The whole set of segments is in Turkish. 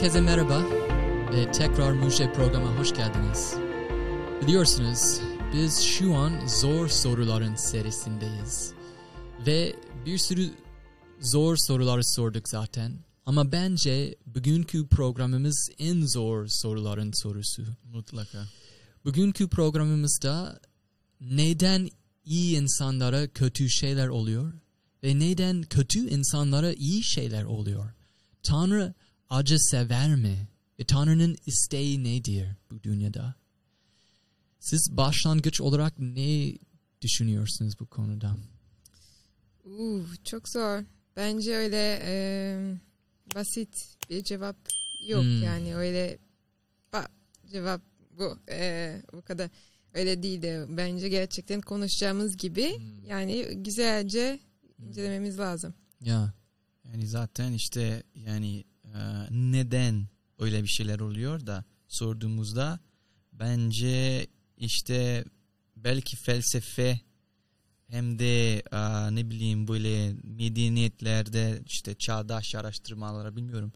Herkese merhaba ve tekrar Muşe programa hoş geldiniz. Biliyorsunuz biz şu an zor soruların serisindeyiz. Ve bir sürü zor soruları sorduk zaten. Ama bence bugünkü programımız en zor soruların sorusu. Mutlaka. Bugünkü programımızda neden iyi insanlara kötü şeyler oluyor ve neden kötü insanlara iyi şeyler oluyor? Tanrı acı sever mi? Ve Tanrı'nın isteği nedir bu dünyada? Siz başlangıç olarak ne düşünüyorsunuz bu konuda? Uh, çok zor. Bence öyle e, basit bir cevap yok Hmm. yani öyle ba, cevap bu e, bu kadar öyle değil de bence gerçekten konuşacağımız gibi Hmm. yani güzelce incelememiz lazım. Ya, Yani zaten işte yani neden öyle bir şeyler oluyor da sorduğumuzda bence işte belki felsefe hem de e, ne bileyim böyle medeniyetlerde işte çağdaş araştırmalara bilmiyorum.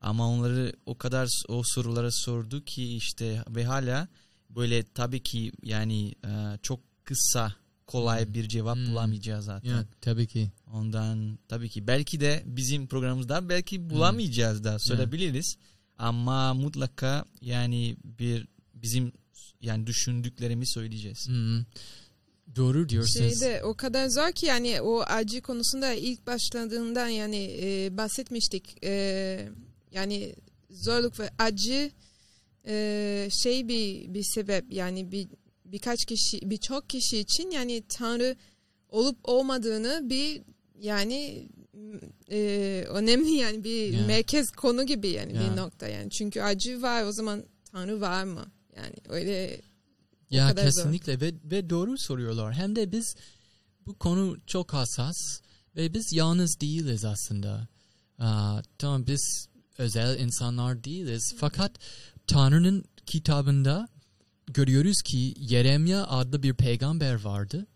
Ama onları o kadar o sorulara sordu ki işte ve hala böyle tabii ki yani e, çok kısa kolay Hmm. bir cevap Hmm. bulamayacağız zaten. ya tabii ki. Ondan tabii ki belki de bizim programımızda belki bulamayacağız da söyleyebiliriz. Ama mutlaka yani bir bizim yani düşündüklerimi söyleyeceğiz. Hmm. Doğru diyorsunuz. Şeyde o kadar zor ki yani o acı konusunda ilk başladığından yani e, bahsetmiştik. E, yani zorluk ve acı e, şey bir bir sebep yani bir birkaç kişi birçok kişi için yani Tanrı olup olmadığını bir yani e, önemli yani bir Ya. merkez konu gibi yani Ya. bir nokta yani çünkü acı var o zaman Tanrı var mı yani öyle Ya kadar zor. kesinlikle ve, ve doğru soruyorlar. Hem de biz bu konu çok hassas ve biz yalnız değiliz aslında. Aa, tamam biz özel insanlar değiliz. Fakat Tanrı'nın kitabında görüyoruz ki Yeremya adlı bir peygamber vardı.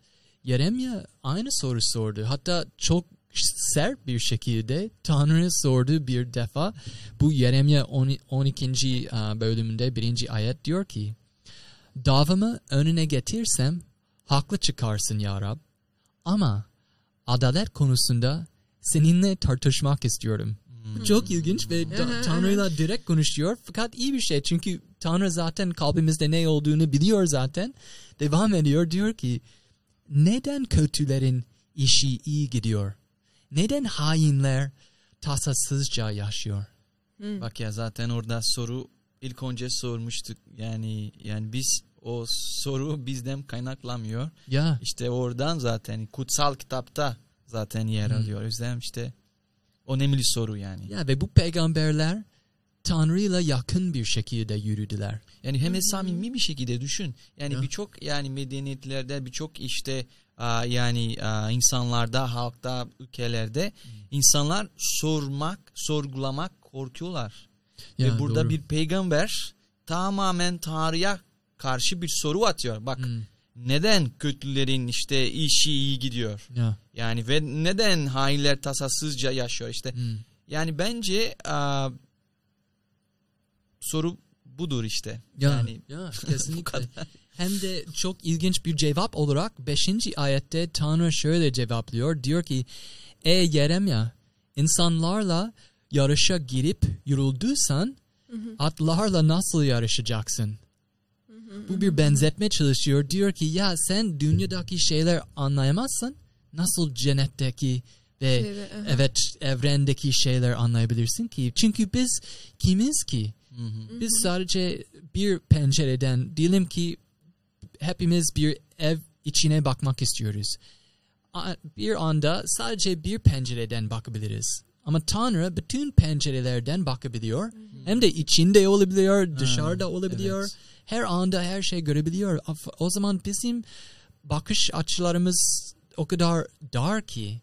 Yeremya aynı soru sordu. Hatta çok sert bir şekilde Tanrı'ya sordu bir defa. Bu Yeremya 10 12. aa, bölümünde birinci ayet diyor ki davamı önüne getirsem haklı çıkarsın ya Rab. Ama adalet konusunda seninle tartışmak istiyorum. Bu Çok ilginç ve Tanrı'yla direkt konuşuyor. Fakat iyi bir şey çünkü Tanrı zaten kalbimizde ne olduğunu biliyor zaten. Devam ediyor diyor ki neden kötülerin işi iyi gidiyor? Neden hainler tasasızca yaşıyor? Hı. Bak ya zaten orada soru ilk önce sormuştuk. Yani yani biz o soru bizden kaynaklamıyor. Ya İşte oradan zaten kutsal kitapta zaten yer Hmm. alıyor. O yüzden işte önemli soru yani. ya ve bu peygamberler Tanrı'yla yakın bir şekilde yürüdüler. Yani hem de samimi bir şekilde düşün. Yani Ya. birçok yani medeniyetlerde birçok işte yani insanlarda, halkta, ülkelerde insanlar sormak, sorgulamak korkuyorlar. Ya, Ve burada doğru. bir peygamber tamamen Tanrı'ya karşı bir soru atıyor. Bak Hmm, neden kötülerin işte işi iyi gidiyor? ya, Yani ve neden hainler tasasızca yaşıyor işte. hmm. Yani bence aa, soru budur işte. Ya, Yani ya kesinlikle. kadar. Hem de çok ilginç bir cevap olarak 5. ayette Tanrı şöyle cevaplıyor. Diyor ki Ey Yeremya insanlarla yarışa girip yorulduysan atlarla nasıl yarışacaksın? Bu bir benzetme çalışıyor. Diyor ki ya sen dünyadaki şeyler anlayamazsan nasıl cennetteki ve Şeyde, evet evrendeki şeyler anlayabilirsin ki? Çünkü biz kimiz ki? Hı hı. Biz sadece bir pencereden diyelim ki hepimiz bir ev içine bakmak istiyoruz. Bir anda sadece bir pencereden bakabiliriz. Ama Tanrı bütün pencerelerden bakabiliyor. Hem de içinde olabiliyor, dışarıda olabiliyor. evet. Her anda her şey görebiliyor. O zaman bizim bakış açılarımız o kadar dar ki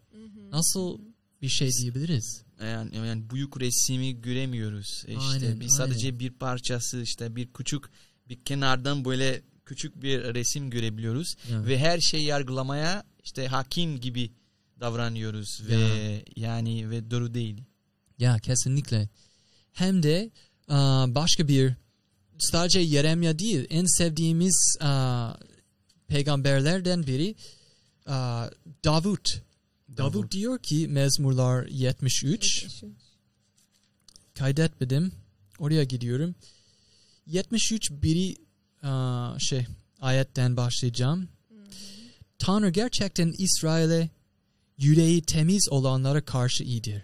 nasıl bir şey diyebiliriz? Yani, yani büyük resmi göremiyoruz. E İşte Aynen, bir sadece bir parçası işte bir küçük bir kenardan böyle küçük bir resim görebiliyoruz Ya. ve her şeyi yargılamaya işte hakim gibi davranıyoruz ve yani ve doğru değil. Ya kesinlikle. hem de başka bir sadece Yeremya değil en sevdiğimiz peygamberlerden biri Davut. Davut diyor ki Mezmurlar 73 kaydetmedim. Oraya gidiyorum. 73 biri aa, şey ayetten başlayacağım. Tanrı gerçekten İsrail'e yüreği temiz olanlara karşı iyidir.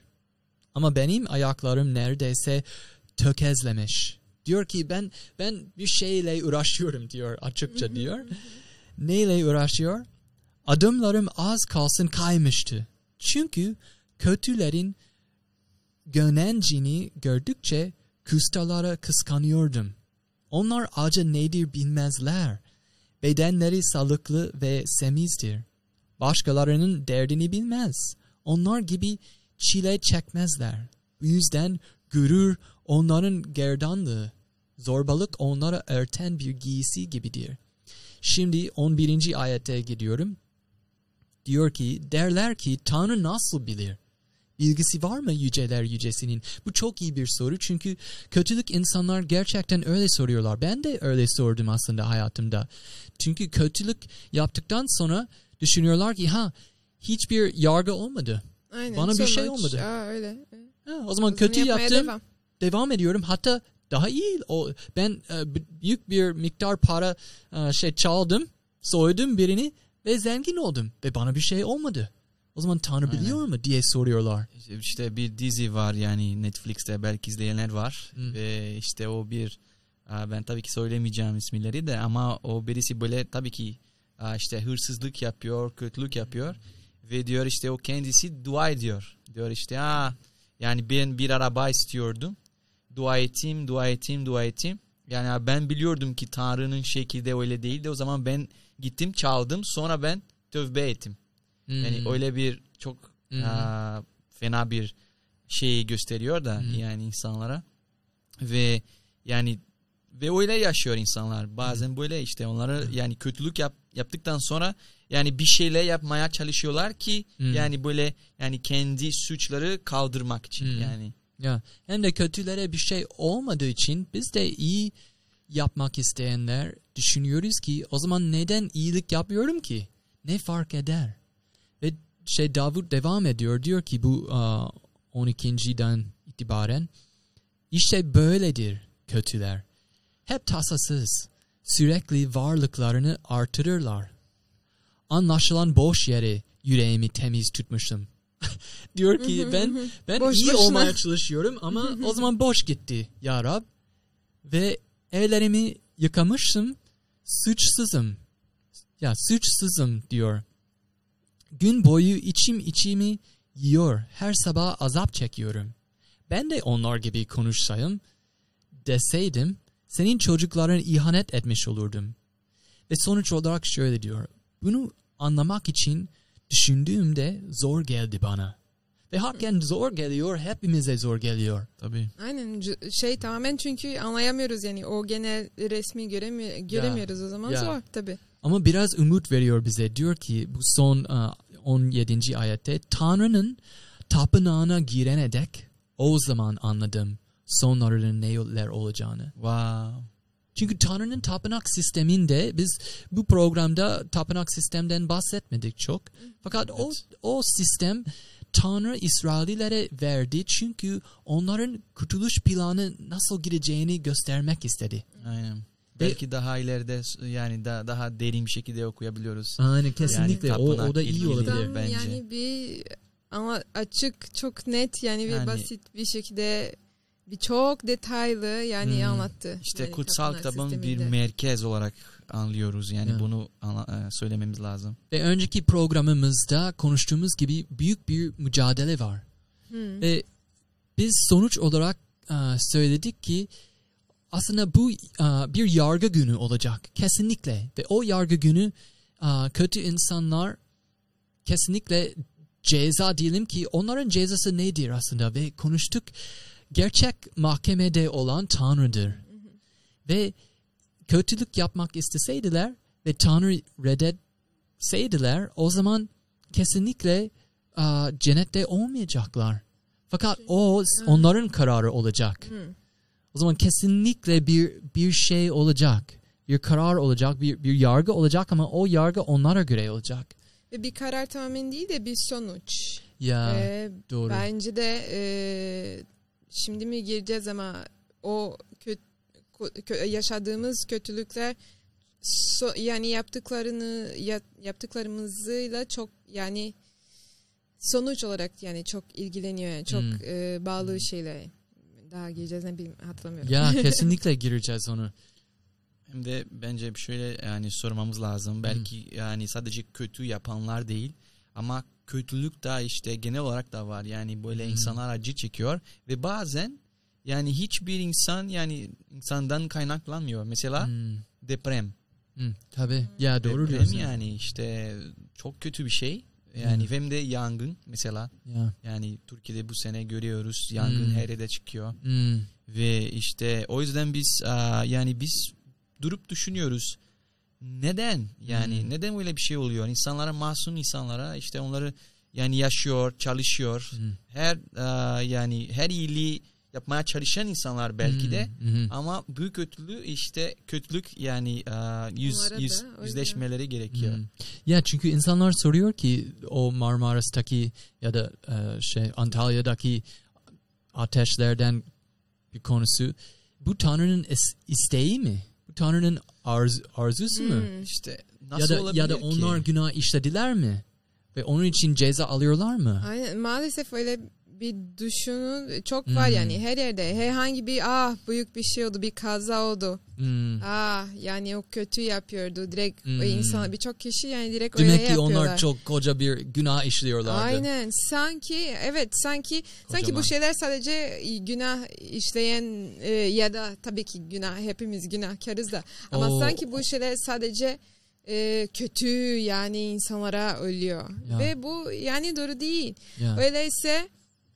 Ama benim ayaklarım neredeyse tökezlemiş. Diyor ki ben ben bir şeyle uğraşıyorum diyor açıkça diyor. Neyle uğraşıyor? Adımlarım az kalsın kaymıştı. Çünkü kötülerin gönencini gördükçe kustalara kıskanıyordum. Onlar acı nedir bilmezler. Bedenleri sağlıklı ve semizdir. Başkalarının derdini bilmez. Onlar gibi çile çekmezler. Bu yüzden gurur onların gerdanlığı. Zorbalık onlara örten bir giysi gibidir. Şimdi 11. ayete gidiyorum. Diyor ki derler ki Tanrı nasıl bilir? Bilgisi var mı yüceler yücesinin? Bu çok iyi bir soru çünkü kötülük insanlar gerçekten öyle soruyorlar. Ben de öyle sordum aslında hayatımda. Çünkü kötülük yaptıktan sonra düşünüyorlar ki ha hiçbir yargı olmadı. Aynen. Bana bir şey sonuç. olmadı. Aa, öyle. Ha, o zaman O kötü yaptım devam. devam ediyorum. Hatta daha iyi o ben e, büyük bir miktar para e, şey çaldım, soydum birini ve zengin oldum ve bana bir şey olmadı. O zaman Tanrı Aynen. biliyor mu diye soruyorlar. İşte- bir dizi var yani Netflix'te belki izleyenler var Hı. ve işte o bir aa, ben tabii ki söylemeyeceğim isimleri de ama o birisi böyle tabii ki aa, işte hırsızlık yapıyor, kötülük yapıyor ve diyor işte o kendisi dua ediyor. Diyor işte ha yani ben bir araba istiyordum. Dua ettim, dua ettim, dua ettim. Yani ben biliyordum ki Tanrı'nın şekilde öyle değildi. O zaman ben gittim çaldım sonra ben tövbe ettim. Yani Hmm. öyle bir çok Hmm. aa, fena bir şey gösteriyor da Hmm. yani insanlara ve yani ve öyle yaşıyor insanlar. Bazen böyle işte onları yani kötülük yap, yaptıktan sonra yani bir şeyle yapmaya çalışıyorlar ki Hmm. yani böyle yani kendi suçları kaldırmak için Hmm. yani. Ya hem de kötülere bir şey olmadığı için biz de iyi yapmak isteyenler düşünüyoruz ki o zaman neden iyilik yapıyorum ki? Ne fark eder? Ve şey Davut devam ediyor diyor ki bu aa, 12.den itibaren işte böyledir kötüler. Hep tasasız, sürekli varlıklarını artırırlar. Anlaşılan boş yere yüreğimi temiz tutmuşum. diyor ki ben ben Boş iyi boşuna. olmaya çalışıyorum ama o zaman boş gitti ya Rab. Ve ellerimi yıkamışım, suçsuzum. Ya suçsuzum diyor. Gün boyu içim içimi yiyor, her sabah azap çekiyorum. Ben de onlar gibi konuşsayım, deseydim, senin çocukların ihanet etmiş olurdum. Ve sonuç olarak şöyle diyor, bunu anlamak için düşündüğümde zor geldi bana. Ve hakken zor geliyor, hepimize zor geliyor. Tabii. Aynen şey tamamen çünkü anlayamıyoruz yani o genel resmi göremi göremiyoruz o zaman Ya. zor tabii. Ama biraz umut veriyor bize. Diyor ki bu son e, 17. ayette Tanrı'nın tapınağına girene dek o zaman anladım sonlarının neler olacağını. Wow. Çünkü Tanrı'nın tapınak sisteminde biz bu programda tapınak sistemden bahsetmedik çok. Fakat o Evet. o sistem Tanrı İsraillilere verdi çünkü onların kurtuluş planı nasıl gideceğini göstermek istedi. Aynen. Belki daha ileride yani da, daha derin bir şekilde okuyabiliyoruz. Aynen kesinlikle. O- o da iyi olabilir. bence. yani bir ama açık çok net yani bir Yani- basit bir şekilde bir çok detaylı yani Hmm. anlattı. İşte Yani kutsal kitabın bir merkez olarak anlıyoruz. Yani Ya. bunu e, söylememiz lazım. Ve önceki programımızda konuştuğumuz gibi büyük bir mücadele var. Hmm. Ve biz sonuç olarak e, söyledik ki aslında bu e, bir yargı günü olacak kesinlikle. Ve o yargı günü kötü insanlar kesinlikle ceza diyelim ki onların cezası nedir aslında ve konuştuk gerçek mahkemede olan Tanrı'dır. Ve kötülük yapmak isteseydiler ve Tanrı reddetseydiler o zaman kesinlikle aa, cennette olmayacaklar. Fakat o s- onların kararı olacak. Hı. O zaman kesinlikle bir bir şey olacak. Bir karar olacak, bir, bir yargı olacak ama o yargı onlara göre olacak. Ve bir karar tamamen değil de bir sonuç. Ya Ee, doğru. Bence de e, şimdi mi gireceğiz ama o yaşadığımız kötülükler so- yani yaptıklarını ya- yaptıklarımızla çok yani sonuç olarak yani çok ilgileniyor yani çok Hmm. e, bağlı şeyler. Daha gireceğiz ne bileyim hatırlamıyorum. Ya kesinlikle gireceğiz onu. Hem de bence şöyle yani sormamız lazım. Belki yani sadece kötü yapanlar değil ama kötülük da işte genel olarak da var. Yani böyle Hı. insanlar acı çekiyor ve bazen yani hiçbir insan yani insandan kaynaklanmıyor. Mesela Hmm, deprem. hmm, tabii. Ya doğru deprem diyorsun. yani işte çok kötü bir şey. Yani Hı. hem de yangın mesela. Ya. Yani Türkiye'de bu sene görüyoruz yangın Hmm. her yerde çıkıyor. Hmm, Ve işte o yüzden biz yani biz durup düşünüyoruz. Neden? Yani Hmm. neden böyle bir şey oluyor? İnsanlara masum insanlara işte onları yani yaşıyor, çalışıyor. hmm, Her yani her iyiliği yapmaya çalışan insanlar belki de hmm, hmm. ama büyük kötülüğü işte kötülük yani aa, yüz, yüz, yüzleşmeleri gerekiyor. Hmm. Ya çünkü insanlar soruyor ki o Marmaris'taki ya da e, şey Antalya'daki ateşlerden bir konusu bu Tanrı'nın is- isteği mi? Bu Tanrı'nın arz- arzusu mu? Hmm. İşte nasıl Ya da olabilir ya da ki? onlar günah işlediler mi? Ve onun için ceza alıyorlar mı? Aynen maalesef öyle bir düşünün çok var Hmm. yani her yerde herhangi bir ah büyük bir şey oldu bir kaza oldu Hmm. ah yani o kötü yapıyordu direkt Hmm. o insan birçok kişi yani direkt öyle Demek ki yapıyorlar. onlar çok koca bir günah işliyorlardı. Aynen sanki evet sanki sanki Kocaman. bu şeyler sadece günah işleyen e, ya da tabii ki günah hepimiz günahkarız da ama O- sanki bu şeyler sadece e, kötü yani insanlara ölüyor Ya. ve bu yani doğru değil. Ya. Öyleyse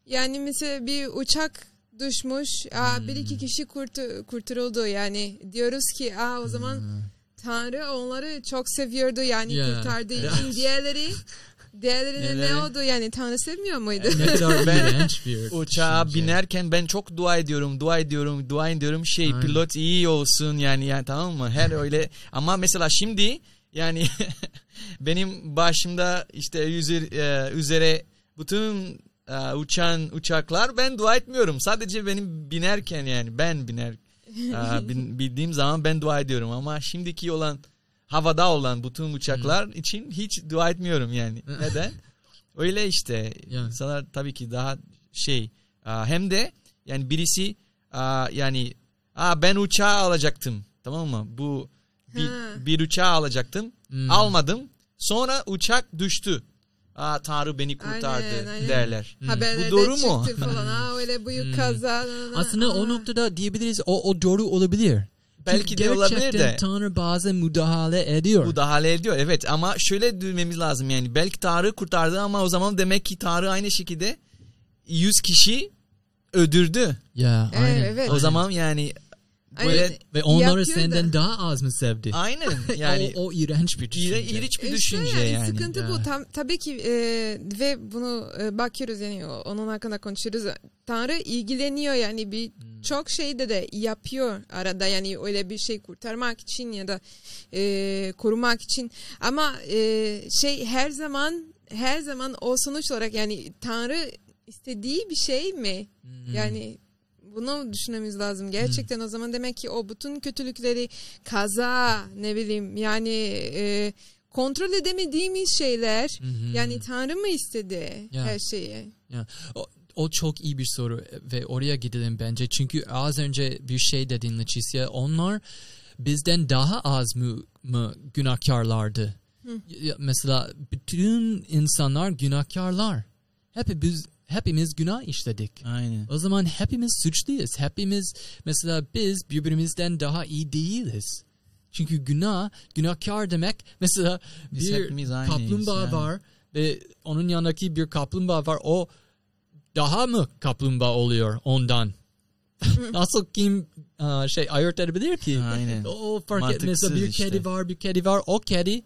yani mesela bir uçak düşmüş. Aa, Hmm. Bir iki kişi kurtu, kurtuldu yani. Diyoruz ki aa, o zaman Hmm. Tanrı onları çok seviyordu yani Ya. kurtardığı için. Diğerleri diğerlerine ne oldu yani Tanrı sevmiyor muydu? ne kadar Ben- Uçağa binerken ben çok dua ediyorum, dua ediyorum, dua ediyorum şey Aynen. pilot iyi olsun yani yani tamam mı? Her öyle ama mesela şimdi yani benim başımda işte üzer, e, üzere bütün e, uçan uçaklar ben dua etmiyorum. Sadece benim binerken yani ben biner e, bin, bildiğim zaman ben dua ediyorum ama şimdiki olan havada olan bütün uçaklar için hiç dua etmiyorum yani. Neden? Öyle işte. Ya. İnsanlar tabii ki daha şey aa, hem de yani birisi aa, yani aa, ben uçağı alacaktım tamam mı? Bu bir, bir uçağı alacaktım. Hmm. Almadım. Sonra uçak düştü. Aa, Tanrı beni kurtardı Aynen, aynen. derler. Haberlerde Bu doğru mu? falan. Aa, öyle büyük Hmm. kaza. Aslında o aa. noktada diyebiliriz o, o doğru olabilir. Belki Çünkü de olabilir de. Tanrı bazen müdahale ediyor. Bu dahale ediyor evet ama şöyle düşünmemiz lazım yani belki Tanrı kurtardı ama o zaman demek ki Tanrı aynı şekilde 100 kişi öldürdü. ya Evet, aynen. evet. O zaman yani. Böyle ve onları Yapıyor senden da. daha az mı sevdi? aynen yani o, o iğrenç bir düşünce. İğre, iğrenç bir İşte düşünce yani, yani. Sıkıntı Ya. bu. Tam, tabii ki e, ve bunu e, bakıyoruz yani onun hakkında konuşuyoruz. Tanrı ilgileniyor yani bir Hmm. çok şeyde de yapıyor arada yani öyle bir şey kurtarmak için ya da e, korumak için. Ama e, şey her zaman her zaman o sonuç olarak yani Tanrı istediği bir şey mi? Hmm. Yani bunu düşünmemiz lazım. Gerçekten o zaman demek ki o bütün kötülükleri kaza ne bileyim yani e, kontrol edemediğimiz şeyler hı. yani Tanrı mı istedi Ya. her şeyi? o, o çok iyi bir soru ve oraya gidelim bence. Çünkü az önce bir şey dedin Leticia. Onlar bizden daha az mı, mı günahkarlardı? Hı. Mesela bütün insanlar günahkarlar. Hepimiz hepimiz günah işledik. Aynen. O zaman hepimiz suçluyuz. Hepimiz mesela biz birbirimizden daha iyi değiliz. Çünkü günah, günahkar demek mesela Biz bir kaplumbağa yani. var ve onun yanındaki bir kaplumbağa var. O daha mı kaplumbağa oluyor ondan? Nasıl kim aa, şey ayırt edebilir ki? Aynen. O fark et. Mantıksız Mesela bir işte. kedi var, bir kedi var. O kedi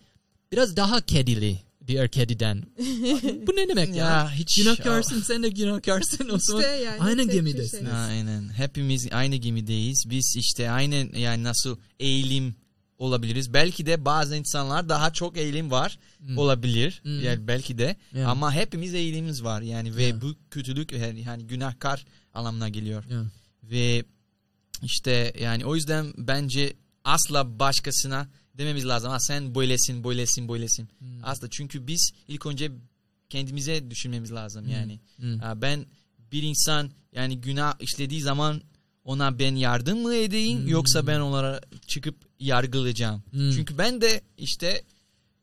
biraz daha kedili diğer kediden. Bu ne demek ya? Ya hiç Günahkarsın sen de günahkarsın o zaman. İşte yani aynı tek bir gemidesin. şey. Aynen. Hepimiz aynı gemideyiz. Biz işte aynı yani nasıl eğilim olabiliriz. Belki de bazı insanlar daha çok eğilim var Hmm. olabilir. Hmm. Yani belki de Yeah. ama hepimiz eğilimimiz var yani ve Yeah. bu kötülük yani yani günahkar anlamına geliyor. Yeah. Ve işte yani o yüzden bence asla başkasına dememiz lazım. Ha sen böylesin, böylesin, böylesin. Hmm. Asla çünkü biz ilk önce kendimize düşünmemiz lazım yani. Hmm. Ben bir insan yani günah işlediği zaman ona ben yardım mı edeyim Hmm. yoksa ben onlara çıkıp yargılayacağım. Hmm. Çünkü ben de işte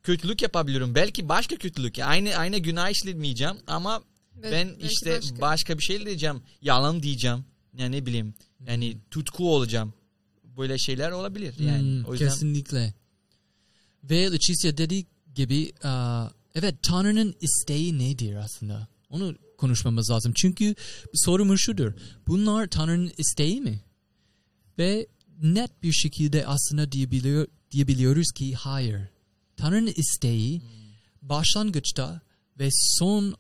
kötülük yapabiliyorum. Belki başka kötülük. Aynı aynı günah işlemeyeceğim ama Bel- ben işte başka. başka. bir şey diyeceğim. Yalan diyeceğim. Yani ne bileyim. Yani tutku olacağım. Böyle şeyler olabilir yani. Hmm, o yüzden Kesinlikle. Ve Leticia dediği gibi aa, evet Tanrı'nın isteği nedir aslında? Onu konuşmamız lazım. Çünkü sorumuz şudur. Bunlar Tanrı'nın isteği mi? Ve net bir şekilde aslında diyebiliyor, diyebiliyoruz ki hayır. Tanrı'nın isteği başlangıçta ve son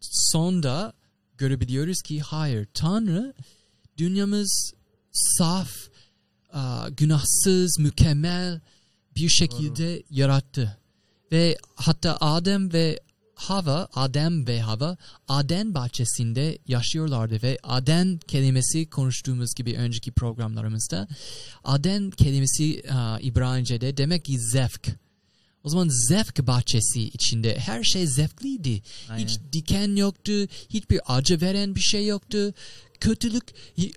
sonda görebiliyoruz ki hayır. Tanrı dünyamız saf, aa, günahsız, mükemmel bir şekilde yarattı. Ve hatta Adem ve Hava, Adem ve Hava Aden bahçesinde yaşıyorlardı ve Aden kelimesi konuştuğumuz gibi önceki programlarımızda Aden kelimesi aa, İbranice'de demek ki zevk. O zaman zevk bahçesi içinde her şey zevkliydi. Aynen. Hiç diken yoktu, hiçbir acı veren bir şey yoktu. Kötülük,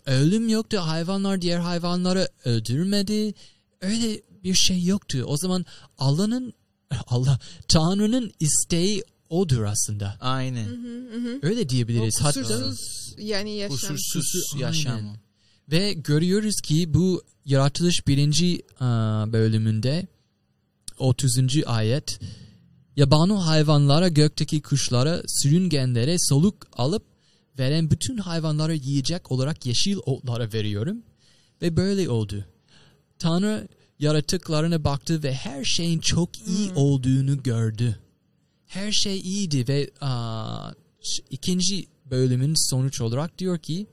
ölüm yoktu. Hayvanlar diğer hayvanları öldürmedi. Öyle bir şey yoktu. O zaman Allah'ın Allah Tanrı'nın isteği odur aslında. Aynen. Hı hı. Öyle O diyebiliriz. Hatta kusursuz yani yaşam. Kusursuz yaşam. ve görüyoruz ki bu yaratılış birinci aa, bölümünde 30. ayet yabani hayvanlara gökteki kuşlara sürüngenlere soluk alıp veren bütün hayvanlara yiyecek olarak yeşil otlara veriyorum ve böyle oldu. Tanrı yaratıklarına baktı ve her şeyin çok iyi olduğunu gördü. Her şey iyiydi ve ş- ikinci bölümün sonuç olarak diyor ki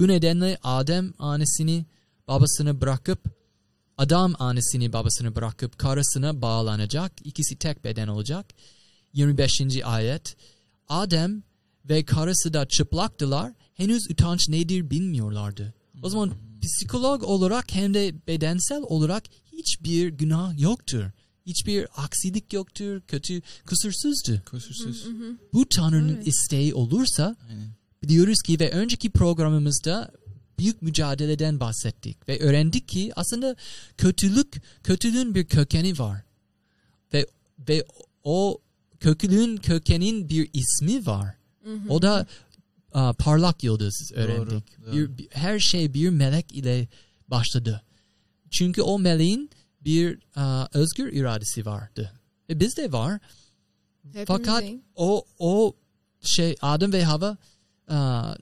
bu nedenle Adem annesini babasını bırakıp adam annesini babasını bırakıp karısına bağlanacak. İkisi tek beden olacak. 25. ayet. Adem ve karısı da çıplaktılar. Henüz utanç nedir bilmiyorlardı. O zaman psikolog olarak hem de bedensel olarak hiçbir günah yoktur. Hiçbir aksilik yoktur. Kötü, kusursuzdu. Kusursuz. Bu Tanrı'nın Evet. isteği olursa Aynen. biliyoruz ki ve önceki programımızda büyük mücadeleden bahsettik ve öğrendik ki aslında kötülük kötülüğün bir kökeni var ve ve o kötülüğün kökenin bir ismi var. O da a, parlak yıldız öğrendik. Doğru, Bir, bir- her şey bir melek ile başladı. Çünkü o meleğin bir a, özgür iradesi vardı. Ve bizde var. Fakat Hepimizin. o o şey Adem ve Hava aa,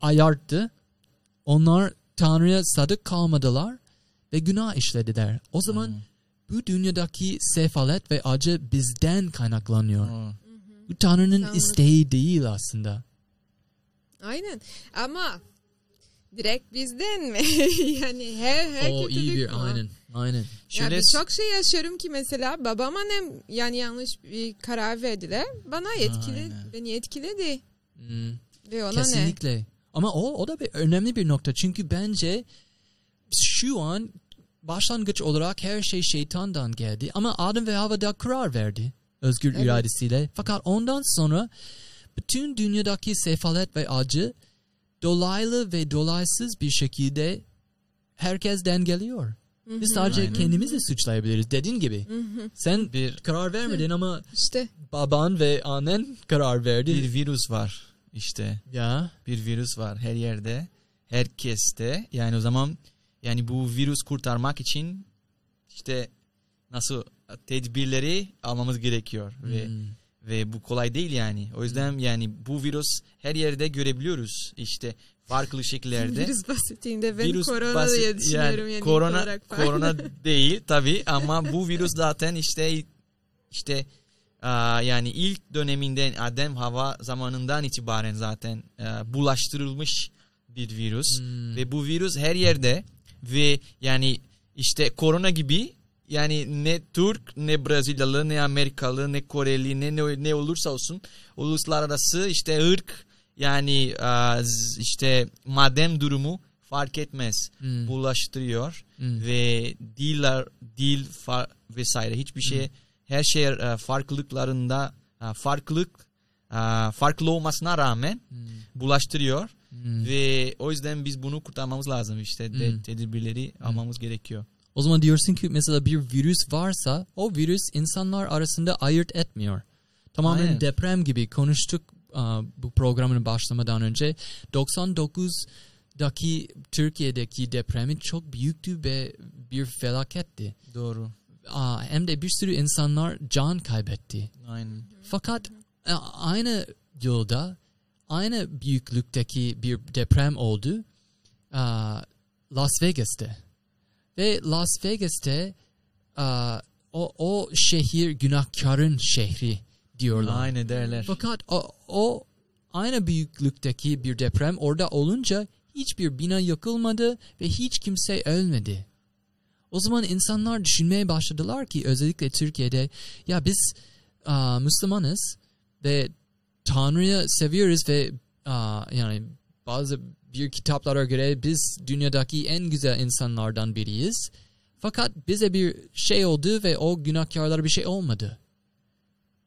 ayarttı. Onlar Tanrı'ya sadık kalmadılar ve günah işlediler. O zaman Aynen. bu dünyadaki sefalet ve acı bizden kaynaklanıyor. Aa, Bu Tanrı'nın Tanrı- isteği değil aslında. Aynen ama direkt bizden mi? yani her her o iyi kötülük bir var. aynen. Aynen. Şöyle bir çok şey yaşıyorum ki mesela babam annem yani yanlış bir karar verdiler. Bana etkili, Aynen. beni etkiledi. Hmm. Ve ona ne? Kesinlikle. Ama o o da bir önemli bir nokta. Çünkü bence şu an başlangıç olarak her şey şeytandan geldi. Ama Adem ve Hava da karar verdi. Özgür Evet. iradesiyle. Fakat ondan sonra bütün dünyadaki sefalet ve acı dolaylı ve dolaysız bir şekilde herkesten geliyor. Biz sadece Aynen. kendimizi suçlayabiliriz dediğin gibi. Sen bir karar vermedin ama İşte baban ve annen karar verdi. bir virüs var işte. ya. Bir virüs var her yerde. Herkeste. Yani o zaman yani bu virüs kurtarmak için işte nasıl tedbirleri almamız gerekiyor Hmm. ve bu kolay değil yani. O yüzden yani bu virüs her yerde görebiliyoruz. İşte farklı şekillerde. virüs basitliğinde ben Virüs korona basit- diye düşünüyorum yani, korona olarak falan. korona değil tabi ama bu virüs zaten işte işte yani ilk döneminden Adem Hava zamanından itibaren zaten bulaştırılmış bir virüs Hmm. ve bu virüs her yerde ve yani işte korona gibi yani ne Türk ne Brezilyalı ne Amerikalı ne Koreli ne ne, ne olursa olsun uluslararası işte ırk yani z- işte madem durumu fark etmez Hmm. bulaştırıyor Hmm. ve diller dil fa- vesaire hiçbir şey her şey e, farklılıklarında e, farklılık e, farklı olmasına rağmen Hmm. bulaştırıyor Hmm. ve o yüzden biz bunu kurtarmamız lazım işte de, Hmm. tedbirleri almamız gerekiyor. O zaman diyorsun ki mesela bir virüs varsa o virüs insanlar arasında ayırt etmiyor. Tamamen Aynen. deprem gibi konuştuk aa, bu programın başlamadan önce. 99'daki Türkiye'deki depremi çok büyüktü ve bir felaketti. Doğru. Aa, hem de bir sürü insanlar can kaybetti. Aynen. Fakat aynı yılda aynı büyüklükteki bir deprem oldu aa, Las Vegas'te. Ve Las Vegas'te aa, o, o şehir günahkarın şehri diyorlar. Aynı derler. Fakat o, o aynı büyüklükteki bir deprem orada olunca hiçbir bina yıkılmadı ve hiç kimse ölmedi. O zaman insanlar düşünmeye başladılar ki özellikle Türkiye'de ya biz aa, Müslümanız ve Tanrı'yı seviyoruz ve aa, yani bazı bir kitaplara göre biz dünyadaki en güzel insanlardan biriyiz. Fakat bize bir şey oldu ve o günahkarlara bir şey olmadı.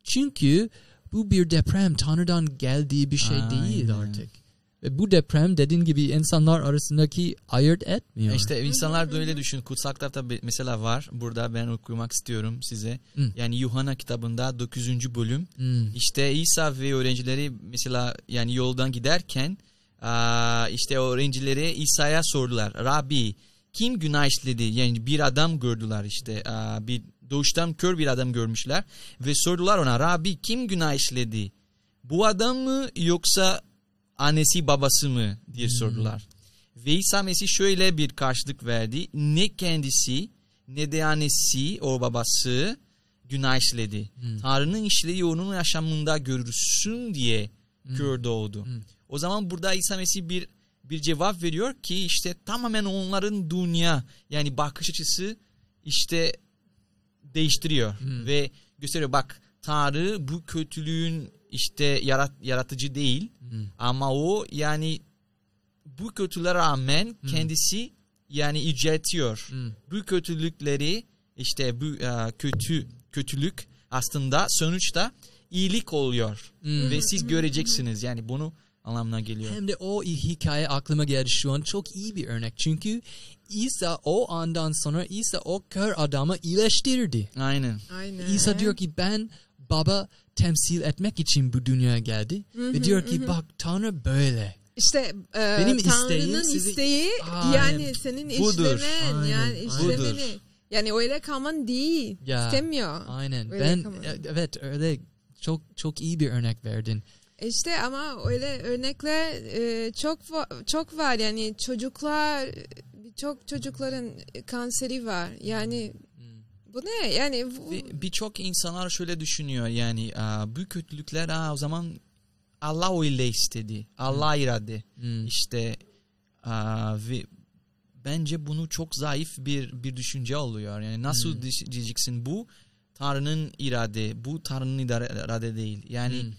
Çünkü bu bir deprem Tanrı'dan geldiği bir şey değil Aynen. artık. Ve bu deprem dediğin gibi insanlar arasındaki ayırt etmiyor. İşte insanlar da öyle düşün. Kutsal kitapta mesela var. Burada ben okumak istiyorum size. Hı. Yani Yuhanna kitabında 9. bölüm. Hmm. İşte İsa ve öğrencileri mesela yani yoldan giderken işte öğrencileri İsa'ya sordular. Rabbi kim günah işledi? Yani bir adam gördüler işte. Bir doğuştan kör bir adam görmüşler. Ve sordular ona Rabbi kim günah işledi? Bu adam mı yoksa annesi babası mı diye sordular. Ve İsa Mesih şöyle bir karşılık verdi. Ne kendisi ne de annesi o babası günah işledi. Tanrı'nın işleyi onun yaşamında görürsün diye kör doğdu. O zaman burada İsa Mesih bir bir cevap veriyor ki işte tamamen onların dünya yani bakış açısı işte değiştiriyor ve gösteriyor bak Tanrı bu kötülüğün işte yarat, yaratıcı değil ama o yani bu kötülüğe rağmen kendisi yani yüceltiyor. Hmm. Bu kötülükleri işte bu e, kötü kötülük aslında sonuçta iyilik oluyor Hmm. ve siz göreceksiniz yani bunu anlamına geliyor. Hem de o hikaye aklıma geldi şu an çok iyi bir örnek. Çünkü İsa o andan sonra İsa o kör adamı iyileştirdi. Aynen. Aynen. İsa diyor ki ben baba temsil etmek için bu dünyaya geldi. Ve diyor ki bak Tanrı böyle. İşte e, Benim Tanrı'nın sizi- isteği Aynen. yani senin Budur. işlemen Aynen, yani işlemeni. Budur. Yani öyle kalman değil. Ya. İstemiyor. Aynen. Öyle ben kalmadı. e, evet öyle çok çok iyi bir örnek verdin. İşte ama öyle örnekler e, çok çok var yani çocuklar çok çocukların kanseri var yani bu ne yani bu, birçok insanlar şöyle düşünüyor yani aa, bu kötülükler aa, o zaman Allah öyle istedi. Allah irade. Hmm. İşte aa, ve bence bunu çok zayıf bir bir düşünce oluyor. Yani nasıl Hmm. diyeceksin bu Tanrı'nın irade, bu Tanrı'nın irade irade değil. Yani Hmm.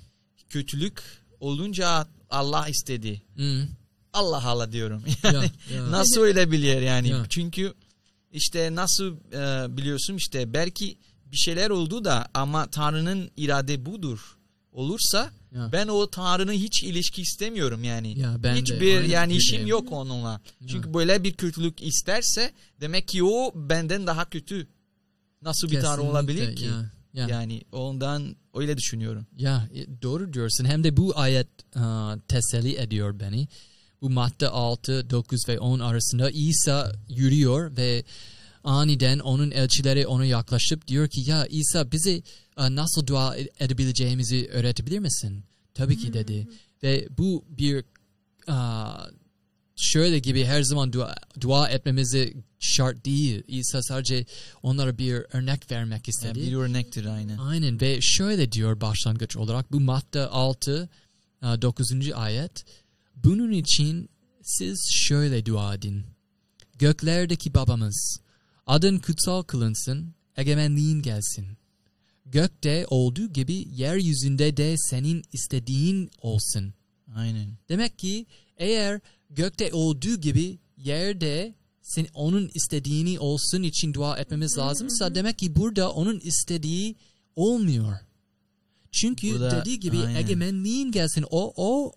Kötülük olunca Allah istedi. Hmm. Allah Allah diyorum. Ya, ya. Nasıl öyle bilir yani? Ya. Çünkü işte nasıl e, biliyorsun işte belki bir şeyler oldu da ama Tanrı'nın irade budur. Olursa Ya. ben o Tanrı'nın hiç ilişki istemiyorum yani. Ya ben de Hiçbir aynı yani işim fikirdeyim. yok onunla. Çünkü böyle bir kötülük isterse demek ki o benden daha kötü. Nasıl bir Tanrı olabilir ki? Ya, ya. Yani ondan öyle düşünüyorum. Ya e, doğru diyorsun. Hem de bu ayet aa, teselli ediyor beni. Bu madde 6, 9 ve 10 arasında İsa yürüyor ve aniden onun elçileri ona yaklaşıp diyor ki ya İsa bize aa, nasıl dua ed- edebileceğimizi öğretebilir misin? Tabii ki dedi. Ve bu bir aa, şöyle gibi her zaman dua, dua etmemizi şart değil. İsa sadece onlara bir örnek vermek istedi. Yani bir örnektir aynen. Aynen ve şöyle diyor başlangıç olarak bu Matta 6 9. ayet bunun için siz şöyle dua edin. Göklerdeki babamız adın kutsal kılınsın egemenliğin gelsin. Gökte olduğu gibi yeryüzünde de senin istediğin olsun. Aynen. Demek ki eğer gökte olduğu gibi yerde sen, onun istediğini olsun için dua etmemiz lazımsa demek ki burada onun istediği olmuyor. Çünkü Burada- dediği gibi aynen. egemenliğin gelsin. O o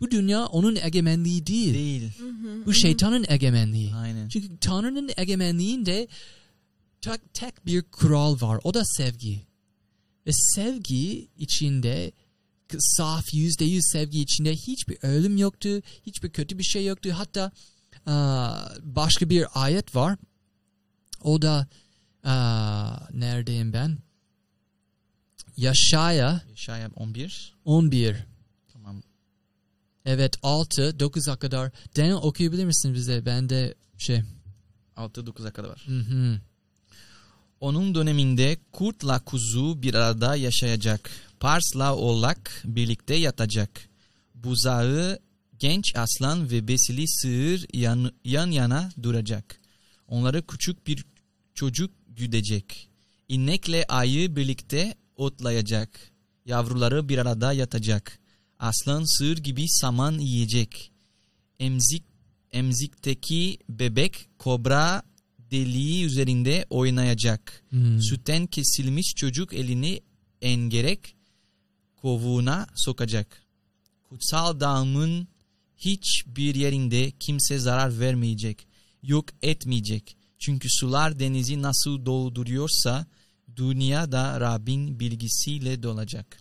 bu dünya onun egemenliği değil. Değil. Bu şeytanın egemenliği. Aynen. Çünkü Tanrı'nın egemenliğinde tek, tek bir kural var. O da sevgi. Ve sevgi içinde saf yüzde yüz sevgi içinde hiçbir ölüm yoktu. Hiçbir kötü bir şey yoktu. Hatta başka bir ayet var. O da neredeyim ben? Yaşaya Şayet 11. 11. Tamam. Evet 6 9'a kadar. Daniel okuyabilir misin bize? Ben de şey. 6-9'a kadar var. Hı hı. Onun döneminde kurtla kuzu bir arada yaşayacak. Parsla oğlak birlikte yatacak. Buzağı genç aslan ve besili sığır yan, yan yana duracak. Onları küçük bir çocuk güdecek. İnekle ayı birlikte otlayacak. Yavruları bir arada yatacak. Aslan sığır gibi saman yiyecek. Emzik emzikteki bebek kobra deliği üzerinde oynayacak. Hmm. Sütten kesilmiş çocuk elini engerek kovuğuna sokacak. Kutsal dağımın hiçbir yerinde kimse zarar vermeyecek, yok etmeyecek. Çünkü sular denizi nasıl dolduruyorsa dünya da Rabbin bilgisiyle dolacak.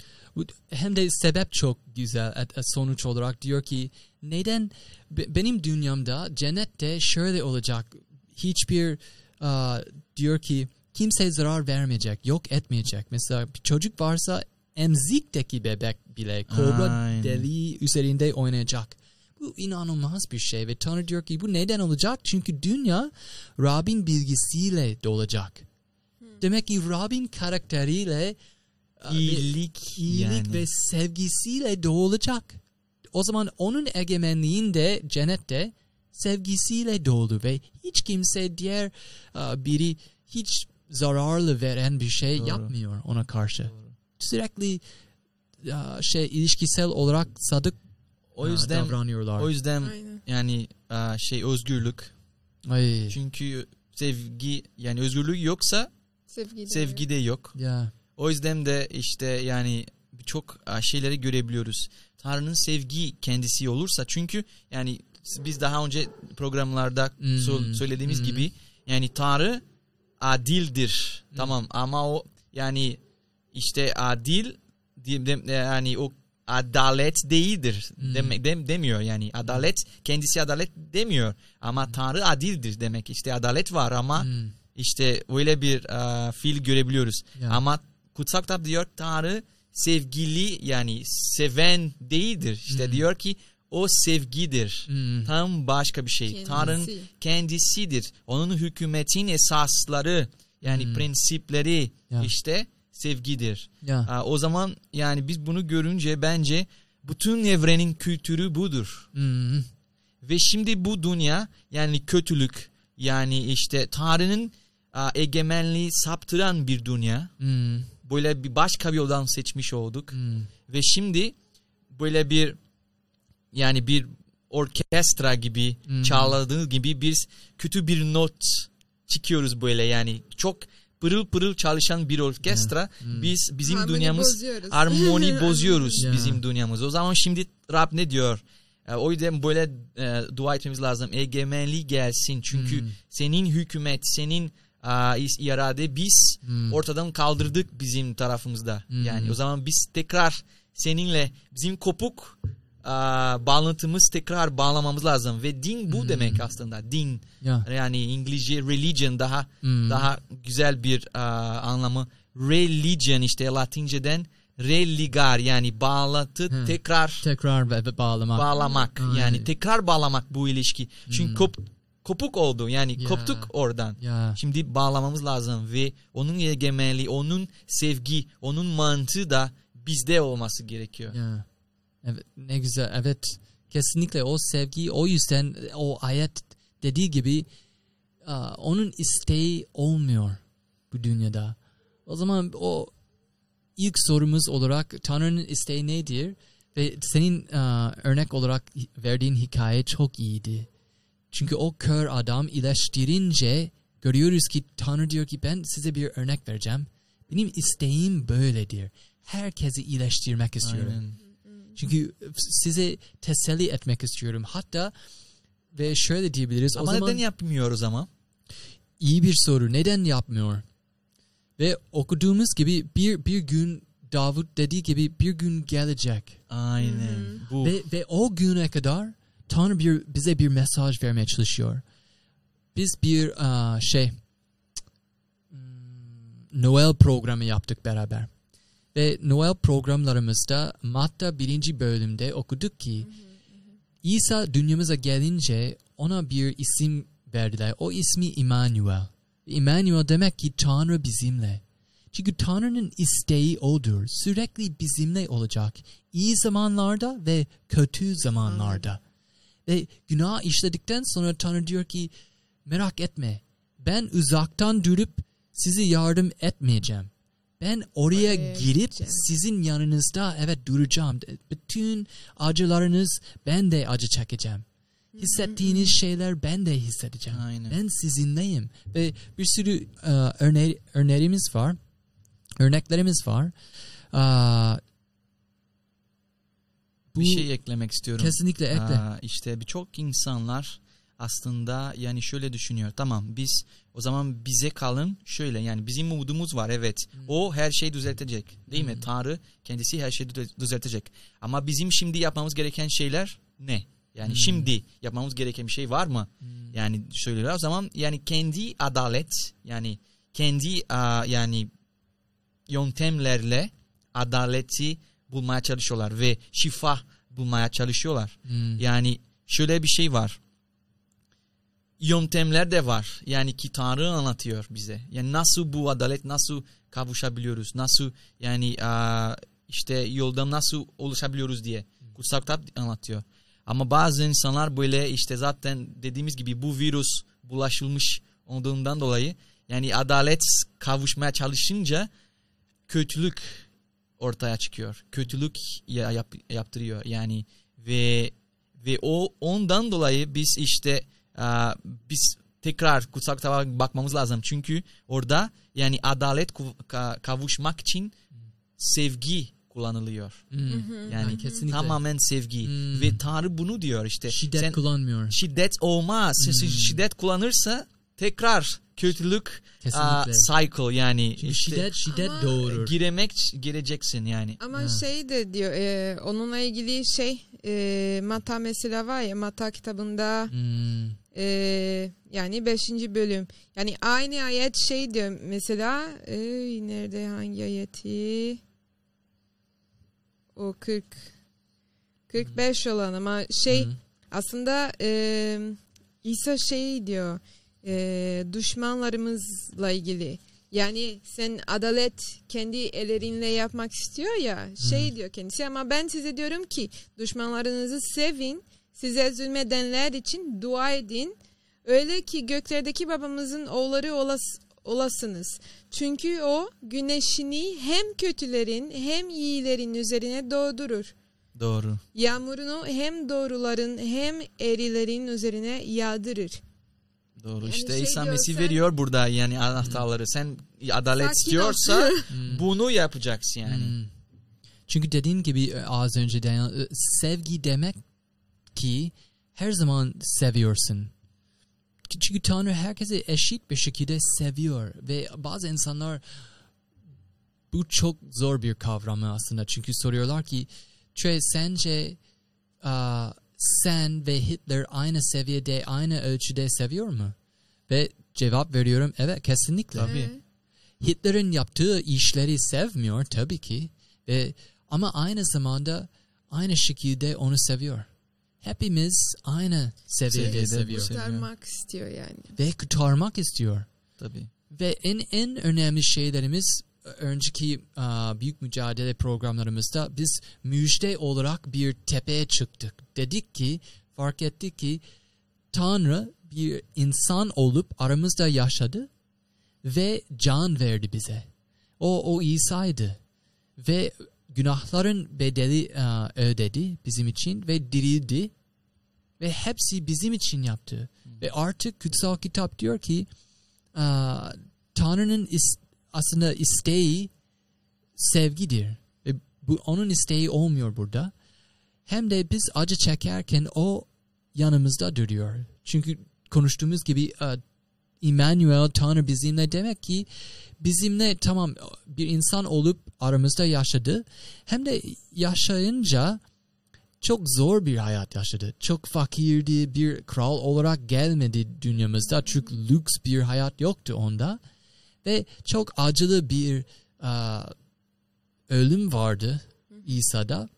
Hem de sebep çok güzel sonuç olarak diyor ki neden be- benim dünyamda cennette şöyle olacak hiçbir aa, diyor ki kimse zarar vermeyecek yok etmeyecek mesela bir çocuk varsa emzikteki bebek bile kobra Aynen. deliği üzerinde oynayacak bu inanılmaz bir şey ve Tanrı diyor ki bu neden olacak çünkü dünya Rabbin bilgisiyle dolacak demek ki Rabbin karakteriyle bir- İyilik, iyilik yani. ve sevgisiyle doğulacak. O zaman onun egemenliğinde cennette sevgisiyle dolu ve hiç kimse diğer aa, biri hiç zararlı veren bir şey Doğru. yapmıyor ona karşı. Sürekli aa, şey ilişkisel olarak sadık O aa, yüzden davranıyorlar. o yüzden Aynen. yani şey özgürlük. Ay, Çünkü sevgi yani özgürlük yoksa Sevgi de. sevgi de yok. ya. O yüzden de işte yani birçok e, şeyleri görebiliyoruz. Tanrı'nın sevgi kendisi olursa çünkü yani biz daha önce programlarda Hmm, söylediğimiz hmm. gibi yani Tanrı adildir. Tamam ama o yani işte adil dem- yani o adalet değildir Hmm. demek dem- demiyor yani adalet kendisi adalet demiyor ama Tanrı adildir demek işte adalet var ama Hmm, işte öyle bir e, fiil görebiliyoruz. Ya. Ama kutsal kitap diyor Tanrı sevgili yani seven değildir. İşte Hmm. diyor ki o sevgidir. hmm, Tam başka bir şey. Kendisi. Tanrı'nın kendisidir. Onun hükümetin esasları yani Hmm. prensipleri Ya. işte sevgidir. ya. Aa, o zaman yani biz bunu görünce bence bütün evrenin kültürü budur. Hmm, Ve şimdi bu dünya yani kötülük yani işte Tanrı'nın egemenliği saptıran bir dünya. hmm, Böyle bir başka bir yoldan seçmiş olduk. hmm. Ve şimdi böyle bir yani bir orkestra gibi Hmm. çaldığı gibi bir kötü bir not çıkıyoruz böyle yani çok pırıl pırıl çalışan bir orkestra Hmm. biz bizim Harmoni dünyamız bozuyoruz. armoni bozuyoruz Ya. bizim dünyamız. O zaman şimdi Rab ne diyor? E, O yüzden böyle e, dua etmemiz lazım. Egemenliği gelsin. Çünkü Hmm. senin hükümet, senin a, is- irade biz Hmm. ortadan kaldırdık bizim tarafımızda. Hmm. Yani o zaman biz tekrar seninle bizim kopuk bağlantımız tekrar bağlamamız lazım ve din bu Hmm. demek aslında. Din Ya. yani İngilizce religion daha Hmm. daha güzel bir a, anlamı. Religion işte Latinceden religar yani bağlatı Hı. tekrar Tekrar ba- bağlamak. bağlamak. Aynen. Yani tekrar bağlamak bu ilişki. Çünkü Hmm. kop, kopuk oldu yani Ya. koptuk oradan. ya. Şimdi bağlamamız lazım ve onun egemenliği, onun sevgi, onun mantığı da bizde olması gerekiyor. Ya. Evet ne güzel. Evet. Kesinlikle o sevgi o yüzden o ayet dediği gibi onun isteği olmuyor bu dünyada. O zaman o ilk sorumuz olarak Tanrı'nın isteği nedir? Ve senin örnek olarak verdiğin hikaye çok iyiydi. Çünkü o kör adam iyileştirince görüyoruz ki Tanrı diyor ki ben size bir örnek vereceğim. Benim isteğim böyledir. Herkesi iyileştirmek istiyorum. Aynen. Çünkü size teselli etmek istiyorum. Hatta ve şöyle diyebiliriz. Ama o zaman neden yapmıyoruz ama? iyi bir soru. Neden yapmıyor? Ve okuduğumuz gibi bir bir gün Davut dediği gibi bir gün gelecek. Aynen. Bu Ve, ve o güne kadar Tanrı bir, bize bir mesaj vermeye çalışıyor. Biz bir aa, şey hmm, Noel programı yaptık beraber. Ve Noel programlarımızda Matta birinci bölümde okuduk ki İsa dünyamıza gelince ona bir isim verdiler. O ismi Immanuel. Immanuel demek ki Tanrı bizimle. Çünkü Tanrı'nın isteği odur. Sürekli bizimle olacak. İyi zamanlarda ve kötü zamanlarda. Ve günah işledikten sonra Tanrı diyor ki merak etme. Ben uzaktan durup sizi yardım etmeyeceğim. Ben oraya Oraya girip sizin yanınızda evet duracağım. Bütün acılarınız ben de acı çekeceğim. Hissettiğiniz şeyler ben de hissedeceğim. Aynen. Ben sizinleyim. Ve bir sürü e, örne örneğimiz var. Örneklerimiz var. Aa, bu bir şey eklemek istiyorum. kesinlikle ekle. Aa, işte birçok insanlar aslında yani şöyle düşünüyor. Tamam biz o zaman bize kalın şöyle yani bizim umudumuz var evet. O her şeyi düzeltecek değil mi? Tanrı kendisi her şeyi düze- düzeltecek. Ama bizim şimdi yapmamız gereken şeyler ne? Yani Hmm. şimdi yapmamız gereken bir şey var mı? Yani söylüyorlar o zaman yani kendi adalet yani kendi aa, yani yöntemlerle adaleti bulmaya çalışıyorlar ve şifa bulmaya çalışıyorlar. Hmm. Yani şöyle bir şey var. Yöntemler de var. Yani ki Tanrı anlatıyor bize. Yani nasıl bu adalet nasıl kavuşabiliyoruz? Nasıl yani işte yoldan nasıl ulaşabiliyoruz diye. Kutsal kitap anlatıyor. Ama bazı insanlar böyle işte zaten dediğimiz gibi bu virüs bulaşılmış olduğundan dolayı yani adalet kavuşmaya çalışınca kötülük ortaya çıkıyor. Kötülük ya- yap, yaptırıyor yani ve ve o ondan dolayı biz işte biz tekrar kutsal kitaba bakmamız lazım. Çünkü orada yani adalet kavuşmak için sevgi kullanılıyor. Hmm. Yani kesinlikle. tamamen sevgi Hmm. ve Tanrı bunu diyor işte. Şiddet Sen kullanmıyor. şiddet olmaz. Hmm. şiddet kullanırsa tekrar kötülük Kesinlikle. cycle yani Çünkü işte şiddet şiddet Ama- doğurur. giremek gireceksin yani. Ama Ha. şey de diyor e, onunla ilgili şey e, Mata mesela var ya Mata kitabında Hmm. E, yani 5. bölüm yani aynı ayet şey diyor mesela e, nerede hangi ayeti o 40 45 olan ama şey Hmm. aslında e, İsa şey diyor e, düşmanlarımızla ilgili yani sen adalet kendi ellerinle yapmak istiyor ya şey diyor kendisi ama ben size diyorum ki düşmanlarınızı sevin size zulmedenler için dua edin öyle ki göklerdeki babamızın oğulları olas, olasınız çünkü o güneşini hem kötülerin hem iyilerin üzerine doğdurur Doğru. Yağmurunu hem doğruların hem erilerin üzerine yağdırır. Doğru. Yani işte şey İsa diyor, Mesih veriyor burada yani anahtarları. Sen adalet Sakin istiyorsa Hmm. bunu yapacaksın yani. Hmm. Çünkü dediğin gibi e, az önce de e, sevgi demek ki her zaman seviyorsun. Çünkü Tanrı herkese eşit bir şekilde seviyor ve bazı insanlar bu çok zor bir kavram aslında. Çünkü soruyorlar ki Trey sence aa, sen ve Hitler aynı seviyede, aynı ölçüde seviyor mu? Ve cevap veriyorum evet kesinlikle. Tabii. Hitler'in yaptığı işleri sevmiyor tabii ki Ve ama aynı zamanda aynı şekilde onu seviyor. Hepimiz aynı seviyede seviyor. seviyor. Kurtarmak istiyor yani. Ve kurtarmak istiyor. Tabii. Ve en en önemli şeylerimiz önceki aa, büyük mücadele programlarımızda biz müjde olarak bir tepeye çıktık. Dedik ki fark ettik ki Tanrı bir insan olup aramızda yaşadı ve can verdi bize. O o İsa'ydı ve günahların bedeli aa, ödedi bizim için ve dirildi ve hepsi bizim için yaptı. Ve artık kutsal kitap diyor ki aa, Tanrı'nın is- aslında isteği sevgidir. Ve bu onun isteği olmuyor burada. Hem de biz acı çekerken o yanımızda duruyor. Çünkü konuştuğumuz gibi e, Emmanuel Tanrı bizimle demek ki bizimle tamam bir insan olup aramızda yaşadı. Hem de yaşayınca çok zor bir hayat yaşadı. Çok fakirdi, bir kral olarak gelmedi dünyamızda. Çünkü lüks bir hayat yoktu onda. Ve çok acılı bir aa, ölüm vardı İsa'da.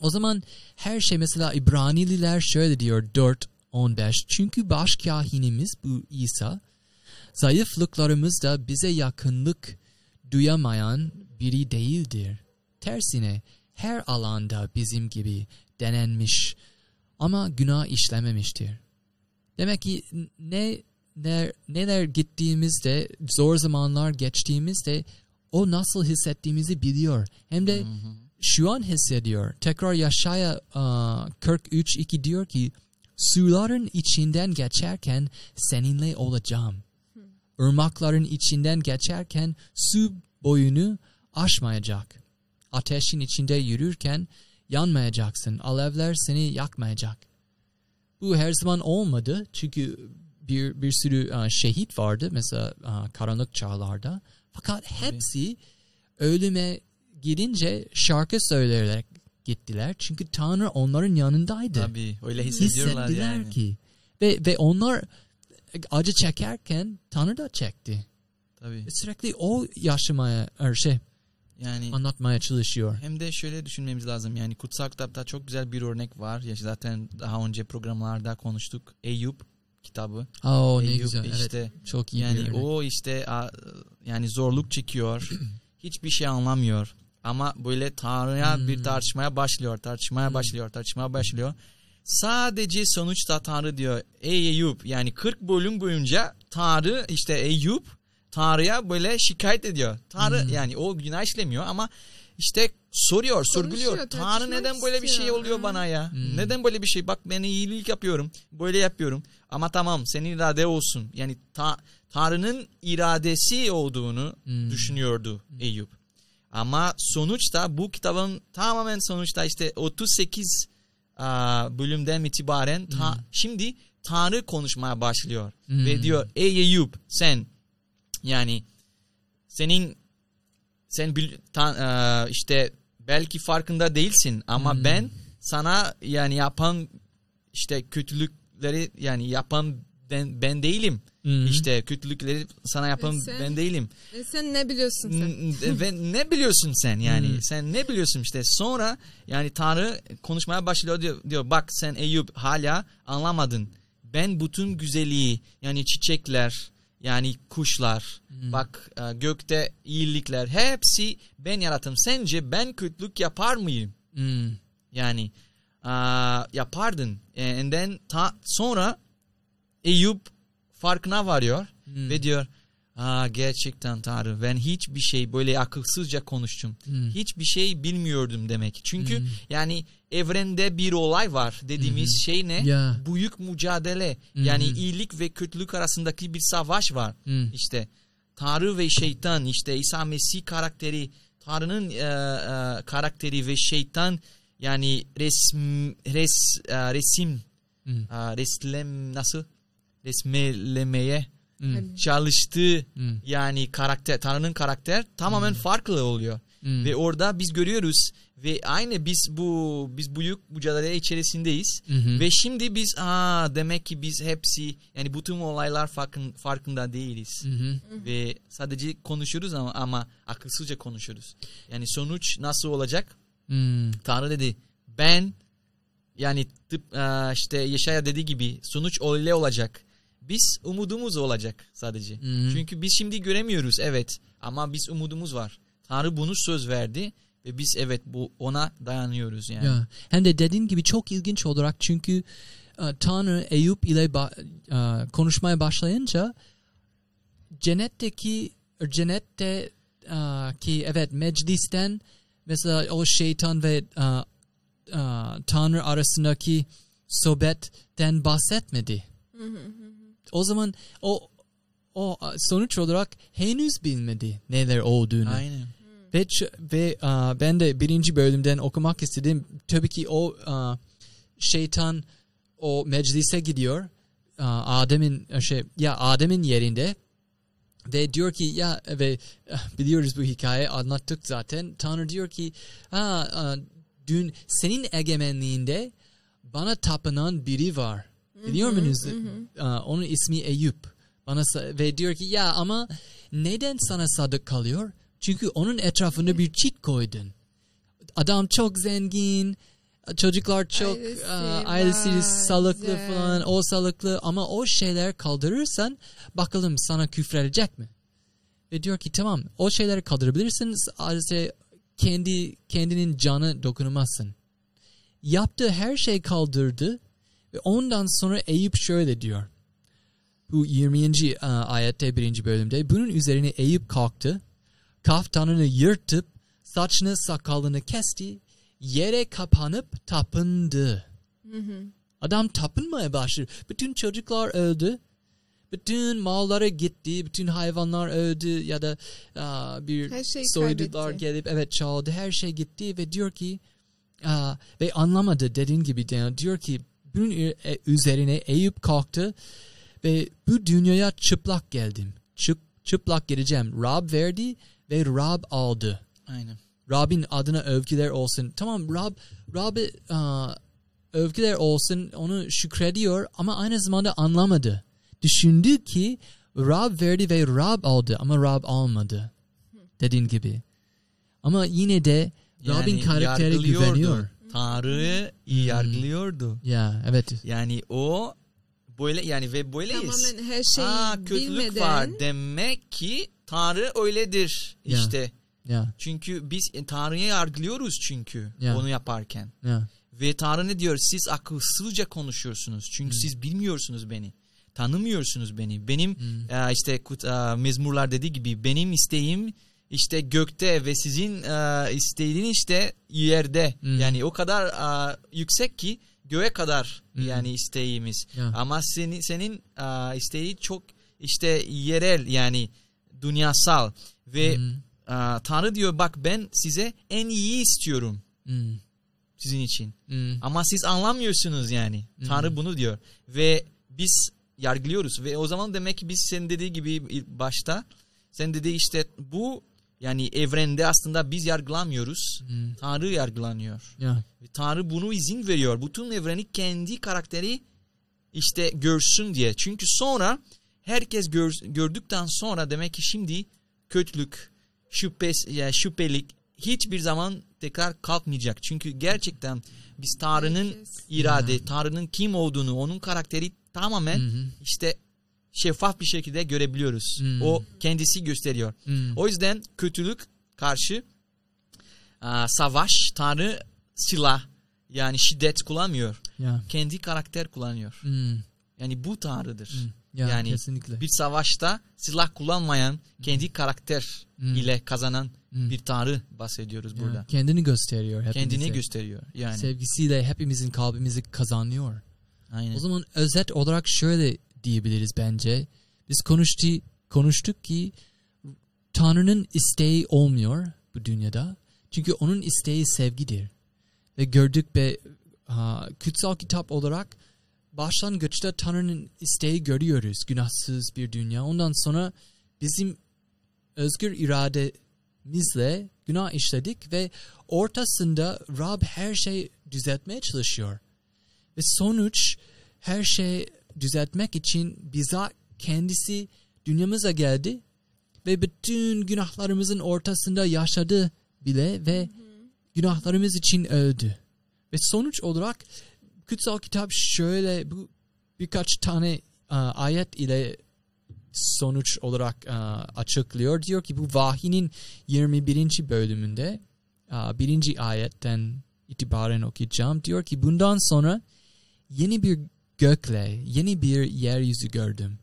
O zaman her şey mesela İbranililer şöyle diyor 4.15 Çünkü başkahinimiz bu İsa zayıflıklarımızda bize yakınlık duyamayan biri değildir. Tersine her alanda bizim gibi denenmiş ama günah işlememiştir. Demek ki ne neler, neler gittiğimizde zor zamanlar geçtiğimizde o nasıl hissettiğimizi biliyor. Hem de şu an hissediyor. Tekrar Yaşaya aa, 43.2 diyor ki suların içinden geçerken seninle olacağım. Irmakların içinden geçerken su boyunu aşmayacak. Ateşin içinde yürürken yanmayacaksın. Alevler seni yakmayacak. Bu her zaman olmadı. Çünkü bir bir sürü şehit vardı mesela karanlık çağlarda. Fakat hepsi ölüme gidince şarkı söyleyerek gittiler. Çünkü Tanrı onların yanındaydı. Tabii. Öyle hissediyorlar Hissettiler yani. ki. Ve ve onlar acı çekerken Tanrı da çekti. Tabii. Sürekli o yaşamaya şey Yani anlatmaya çalışıyor. Hem de şöyle düşünmemiz lazım. Yani kutsal kitapta çok güzel bir örnek var. Ya zaten daha önce programlarda konuştuk. Eyüp kitabı. Aa ne Eyüp güzel. Evet, işte çok iyi bir yani örnek. o işte yani zorluk çekiyor. Hiçbir şey anlamıyor. Ama böyle Tanrı'ya Hmm. bir tartışmaya başlıyor. Tartışmaya Hmm. başlıyor. Tartışmaya başlıyor. Sadece sonuçta Tanrı diyor. Ey Eyüp yani 40 bölüm boyunca Tanrı işte Eyüp Tanrı'ya böyle şikayet ediyor. Tanrı Hmm. yani o günah işlemiyor ama işte soruyor, sorguluyor. Tanrı neden böyle bir şey oluyor Hmm. bana ya? Hmm. Neden böyle bir şey? Bak ben iyilik yapıyorum. Böyle yapıyorum. Ama tamam senin irade olsun. Yani ta, Tanrı'nın iradesi olduğunu Hmm. düşünüyordu Eyüp. Ama sonuçta bu kitabın tamamen sonuçta işte 38 aa, bölümden itibaren ta- Hmm. şimdi Tanrı konuşmaya başlıyor. Hmm. Ve diyor ey Eyüp sen yani senin sen bil, ta- aa, işte belki farkında değilsin ama Hmm. ben sana yani yapan işte kötülükleri yani yapan ben, ben değilim. Hmm. İşte kötülükleri sana yapan E sen- ben değilim. E sen ne biliyorsun sen? N- Ve ne biliyorsun sen yani? Hmm. Sen ne biliyorsun işte? Sonra yani Tanrı konuşmaya başlıyor diyor, diyor bak sen Eyüp hala anlamadın. Ben bütün güzelliği yani çiçekler yani kuşlar Hmm. bak e, gökte iyilikler hepsi ben yarattım. Sence ben kötülük yapar mıyım? Hmm. Yani aa, yapardın. E, And then ta, sonra Eyüp farkına varıyor Hmm. ve diyor Aa, gerçekten Tanrı ben hiçbir şey böyle akılsızca konuştum. Hmm. Hiçbir şey bilmiyordum demek. Çünkü Hmm. yani evrende bir olay var dediğimiz şey ne? Ya. Büyük mücadele. Hmm. Yani iyilik ve kötülük arasındaki bir savaş var. Hmm. İşte Tanrı ve şeytan işte İsa Mesih karakteri Tanrı'nın e, e, karakteri ve şeytan yani resm, res, e, resim Hmm. e, reslem nasıl resmelemeye Hmm. çalıştığı Hmm. yani karakter Tanrı'nın karakter tamamen farklı oluyor. Hmm. Ve orada biz görüyoruz ve aynı biz bu biz büyük mücadele içerisindeyiz. Hı. Ve şimdi biz aa demek ki biz hepsi yani bütün olaylar farkın, farkında değiliz. Hı. Ve sadece konuşuyoruz ama, ama akılsızca konuşuyoruz. Yani sonuç nasıl olacak? Hmm. Tanrı dedi ben yani tıp işte Yaşaya dediği gibi sonuç öyle olacak. Biz umudumuz olacak sadece. Hı hı. Çünkü biz şimdi göremiyoruz evet ama biz umudumuz var. Tanrı bunu söz verdi ve biz evet bu ona dayanıyoruz yani. Ya. Hem de dediğin gibi çok ilginç olarak çünkü e, Tanrı Eyüp ile ba- e, konuşmaya başlayınca cennetteki cennette e, ki evet meclisten mesela o şeytan ve e, e, Tanrı arasındaki sohbetten bahsetmedi. O zaman o o sonuç olarak henüz bilmedi neler olduğunu. Aynen. Ve, ve aa, ben de birinci bölümden okumak istedim. Tabii ki o aa, şeytan o meclise gidiyor. Aa, Adem'in şey ya Adem'in yerinde ve diyor ki ya ve biliyoruz bu hikaye anlattık zaten. Tanrı diyor ki ha, dün senin egemenliğinde bana tapınan biri var. Biliyor musunuz? Onun ismi Eyüp. Bana ve diyor ki ya ama neden sana sadık kalıyor? Çünkü onun etrafında bir çit koydun. Adam çok zengin, çocuklar çok Ailesi aa, ailesi var, güzel. falan, o sağlıklı ama o şeyler kaldırırsan bakalım sana küfredecek mi? Ve diyor ki tamam o şeyleri kaldırabilirsin sadece kendi kendinin canı dokunamazsın. Yaptığı her şey kaldırdı ve ondan sonra Eyüp şöyle diyor. Bu 20. e, ayette 1. bölümde bunun üzerine Eyüp kalktı. Kaftanını yırtıp saçını sakalını kesti. Yere kapanıp tapındı. Adam tapınmaya başladı. Bütün çocuklar öldü. Bütün malları gitti. Bütün hayvanlar öldü ya da aa, bir Her şeyi soydular kaybetti. gelip evet çaldı. Her şey gitti ve diyor ki aa, ve anlamadı dediğin gibi. Diyor ki bunun ü- e, üzerine Eyüp kalktı ve bu dünyaya çıplak geldim. Çıp, çıplak geleceğim. Rab verdi ve Rab aldı. Aynen. Rab'in adına övgüler olsun. Tamam Rab Rab'e aa, övgüler olsun onu şükrediyor ama aynı zamanda anlamadı. Düşündü ki Rab verdi ve Rab aldı ama Rab almadı. Dediğin gibi. Ama yine de Rab'in karakteri güveniyor. Tanrı'yı iyi yargılıyordu. Ya evet. Yani o böyle yani ve böyleyiz. Tamamen her şeyi Aa, kötülük bilmeden var demek ki Tanrı öyledir Ya. işte. Ya Çünkü biz e, Tanrı'yı yargılıyoruz çünkü Ya. onu yaparken. ya. Ve Tanrı ne diyor? Siz akılsızca konuşuyorsunuz. Çünkü siz bilmiyorsunuz beni. Tanımıyorsunuz beni. Benim e, işte kut, e, mezmurlar dediği gibi benim isteğim işte gökte ve sizin e, isteğiniz işte yerde. Hmm. Yani o kadar e, yüksek ki göğe kadar Hmm. yani isteğimiz. Ya. Ama senin senin e, isteği çok işte yerel yani dünyasal ve Hmm. e, Tanrı diyor bak ben size en iyi istiyorum Hmm. sizin için. Hmm. Ama siz anlamıyorsunuz yani. Tanrı bunu diyor. Ve biz yargılıyoruz. Ve o zaman demek ki biz senin dediği gibi başta sen dediği işte bu yani evrende aslında biz yargılamıyoruz. Hmm. Tanrı yargılanıyor. Ya. Ve Tanrı bunu izin veriyor. Bütün evreni kendi karakteri işte görsün diye. Çünkü sonra herkes gör, gördükten sonra demek ki şimdi kötülük, şüphes, ya şüphelik hiçbir zaman tekrar kalkmayacak. Çünkü gerçekten biz Tanrı'nın irade, Tanrı'nın kim olduğunu, onun karakteri tamamen Hı hı. işte şeffaf bir şekilde görebiliyoruz. Hmm. O kendisi gösteriyor. Hmm. O yüzden kötülük karşı aa, savaş Tanrı silah yani şiddet kullanmıyor. Ya. Kendi karakter kullanıyor. Hmm. Yani bu Tanrı'dır. Hmm. Ya Yani kesinlikle. Bir savaşta silah kullanmayan kendi karakter Hmm. ile kazanan Hmm. bir Tanrı bahsediyoruz Ya, burada. Kendini gösteriyor hepimize. Kendini gösteriyor yani. Sevgisiyle hepimizin kalbimizi kazanıyor. Aynen. O zaman özet olarak şöyle diyebiliriz bence. Biz konuştu, konuştuk ki Tanrı'nın isteği olmuyor bu dünyada. Çünkü onun isteği sevgidir. Ve gördük ve kutsal kitap olarak başlangıçta Tanrı'nın isteği görüyoruz. Günahsız bir dünya. Ondan sonra bizim özgür irademizle günah işledik ve ortasında Rab her şey düzeltmeye çalışıyor. Ve sonuç her şey düzeltmek için bizzat kendisi dünyamıza geldi ve bütün günahlarımızın ortasında yaşadı bile ve günahlarımız için öldü. Ve sonuç olarak kutsal kitap şöyle bu birkaç tane uh, ayet ile sonuç olarak uh, açıklıyor. Diyor ki bu vahinin 21. bölümünde uh, birinci ayetten itibaren okuyacağım. Diyor ki bundan sonra yeni bir gökle, yeni bir yeryüzü gördüm.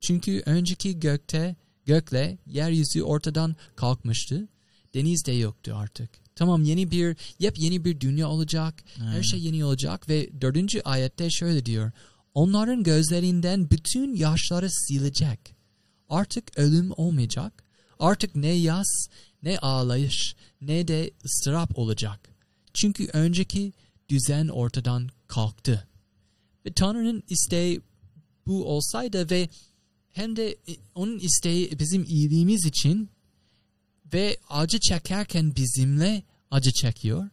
Çünkü önceki gökte, gökle yeryüzü ortadan kalkmıştı. Deniz de yoktu artık. Tamam yeni bir, yepyeni bir dünya olacak. Her Aynen. şey yeni olacak ve dördüncü ayette şöyle diyor. Onların gözlerinden bütün yaşları silecek. Artık ölüm olmayacak. Artık ne yas, ne ağlayış, ne de ıstırap olacak. Çünkü önceki düzen ortadan kalktı. Ve Tanrı'nın isteği bu olsaydı ve hem de e, onun isteği bizim iyiliğimiz için ve acı çekerken bizimle acı çekiyor.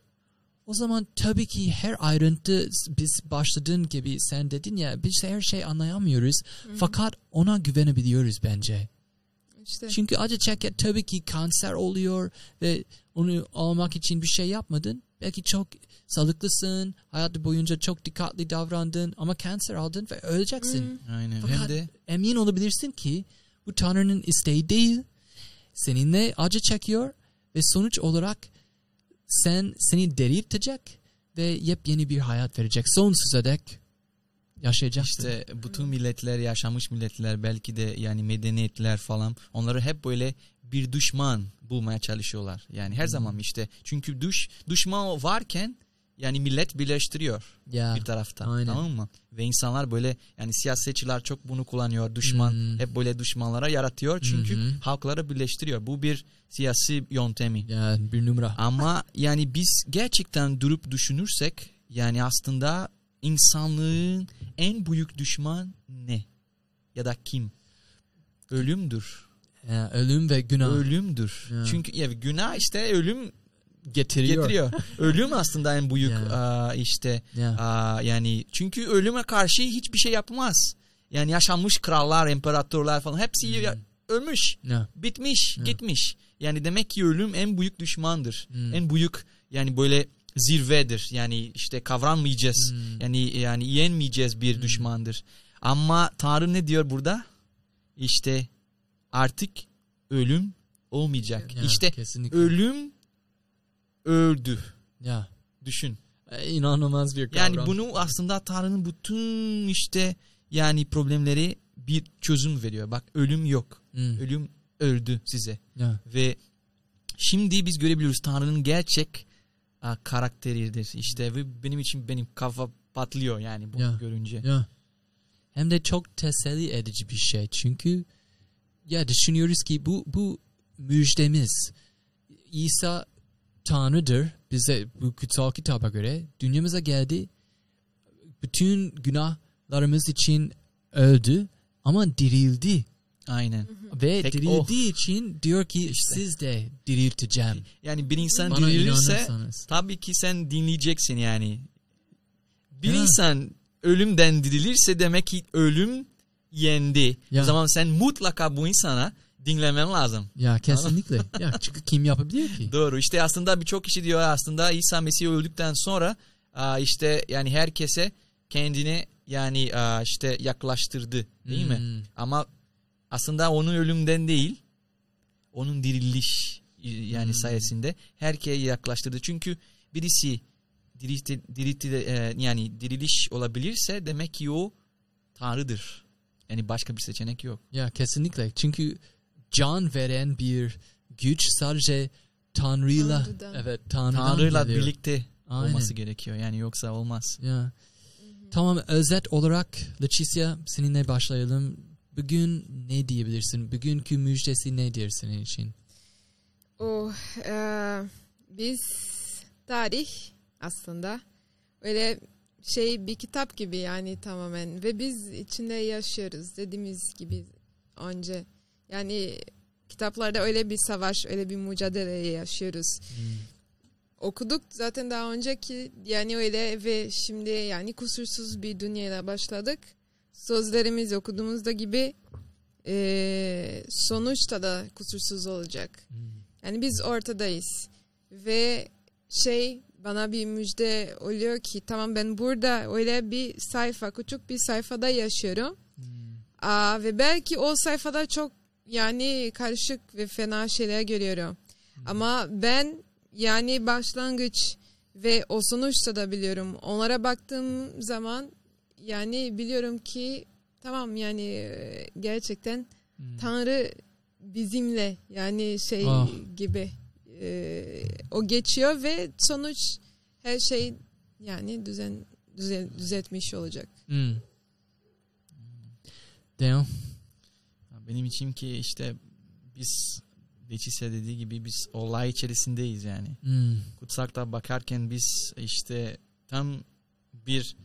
O zaman tabii ki her ayrıntı biz başladığın gibi sen dedin ya biz her şey anlayamıyoruz. Fakat ona güvenebiliyoruz bence. İşte Çünkü acı çeker tabii ki kanser oluyor ve onu almak için bir şey yapmadın. Belki çok sağlıklısın, hayatı boyunca çok dikkatli davrandın ama kanser aldın ve öleceksin. Aynen. Fakat Hem de emin olabilirsin ki bu Tanrı'nın isteği değil. Seninle acı çekiyor ve sonuç olarak sen seni diriltecek ve yepyeni bir hayat verecek. Sonsuza dek yaşayacaksın. işte bütün milletler, yaşamış milletler belki de yani medeniyetler falan onları hep böyle bir düşman bulmaya çalışıyorlar. Yani her zaman işte çünkü düş düşman varken yani millet birleştiriyor ya. bir tarafta. aynen. Tamam mı? Ve insanlar böyle yani siyasetçiler çok bunu kullanıyor. Düşman Hmm. hep böyle düşmanlara yaratıyor çünkü hı. halkları birleştiriyor. Bu bir siyasi yöntemi. Ya bir numara. Ama yani biz gerçekten durup düşünürsek yani aslında insanlığın en büyük düşman ne? Ya da kim? Ölümdür. Ya, ölüm ve günah Ölümdür. Ya. Çünkü ya günah işte ölüm getiriyor. getiriyor. Ölüm aslında en büyük Ya. aa, işte Ya. aa, yani çünkü ölüme karşı hiçbir şey yapmaz. Yani yaşanmış krallar, imparatorlar falan hepsi ya- ölmüş, Ya. bitmiş, Ya. gitmiş. Yani demek ki ölüm en büyük düşmandır. Hmm. En büyük yani böyle zirvedir. Yani işte kavranmayacağız. Hmm. Yani yani yenmeyeceğiz bir Hmm. düşmandır. Ama Tanrı ne diyor burada? İşte artık ölüm olmayacak. Ya, işte kesinlikle. ölüm öldü. Ya. Düşün. E, İnanılmaz bir kavram. Yani bunu aslında Tanrı'nın bütün işte yani problemleri bir çözüm veriyor. Bak ölüm yok. Hmm. Ölüm öldü size. Ya. Ve şimdi biz görebiliyoruz Tanrı'nın gerçek a, karakteridir. İşte ve benim için benim kafa patlıyor yani bunu Ya. görünce. Ya. Hem de çok teselli edici bir şey. Çünkü ya düşünüyoruz ki bu bu müjdemiz. İsa Tanrı'dır. Bize bu kutsal kitaba göre dünyamıza geldi. Bütün günahlarımız için öldü ama dirildi. Aynen. Ve Tek dirildiği için diyor ki İşte. siz de dirilteceğim. Yani bir insan Bana dirilirse tabii ki sen dinleyeceksin yani. Bir Ya. insan ölümden dirilirse demek ki ölüm yendi. Ya. O zaman sen mutlaka bu insana dinlemen lazım. Ya kesinlikle. ya çünkü kim yapabilir ki? Doğru. İşte aslında birçok kişi diyor aslında İsa Mesih öldükten sonra işte yani herkese kendine yani işte yaklaştırdı değil mi? Hmm. Ama aslında onun ölümden değil onun diriliş yani Hmm. sayesinde herkese yaklaştırdı. Çünkü birisi dirilti, dirilti e, yani diriliş olabilirse demek ki o Tanrı'dır. Yani başka bir seçenek yok. Ya kesinlikle. Çünkü can veren bir güç sadece Tanrı'yla Tanrı'dan. evet Tanrı'dan Tanrı'yla geliyor. birlikte Aynen. olması gerekiyor. Yani yoksa olmaz. Ya. Tamam özet olarak Leticia seninle başlayalım. Bugün ne diyebilirsin? Bugünkü müjdesi nedir senin için? O e, biz tarih aslında öyle şey bir kitap gibi yani tamamen ve biz içinde yaşıyoruz dediğimiz gibi önce yani kitaplarda öyle bir savaş, öyle bir mücadele yaşıyoruz. Hmm. Okuduk zaten daha önceki yani öyle ve şimdi yani kusursuz bir dünyayla başladık. Sözlerimiz okuduğumuzda gibi e, sonuçta da kusursuz olacak. Hmm. Yani biz ortadayız ve şey bana bir müjde oluyor ki tamam ben burada öyle bir sayfa küçük bir sayfada yaşıyorum. Hmm. Aa, ve belki o sayfada çok yani karışık ve fena şeyler görüyorum. Ama ben yani başlangıç ve o sonuçta da biliyorum. Onlara baktığım zaman yani biliyorum ki tamam yani gerçekten Hmm. Tanrı bizimle yani şey Ah. gibi e, o geçiyor ve sonuç her şey yani düzen düzen düzeltmiş olacak. Hmm. Daniel? Benim için ki işte biz Leçise dediği gibi biz olay içerisindeyiz yani. Hmm. Kutsakta bakarken biz işte tam bir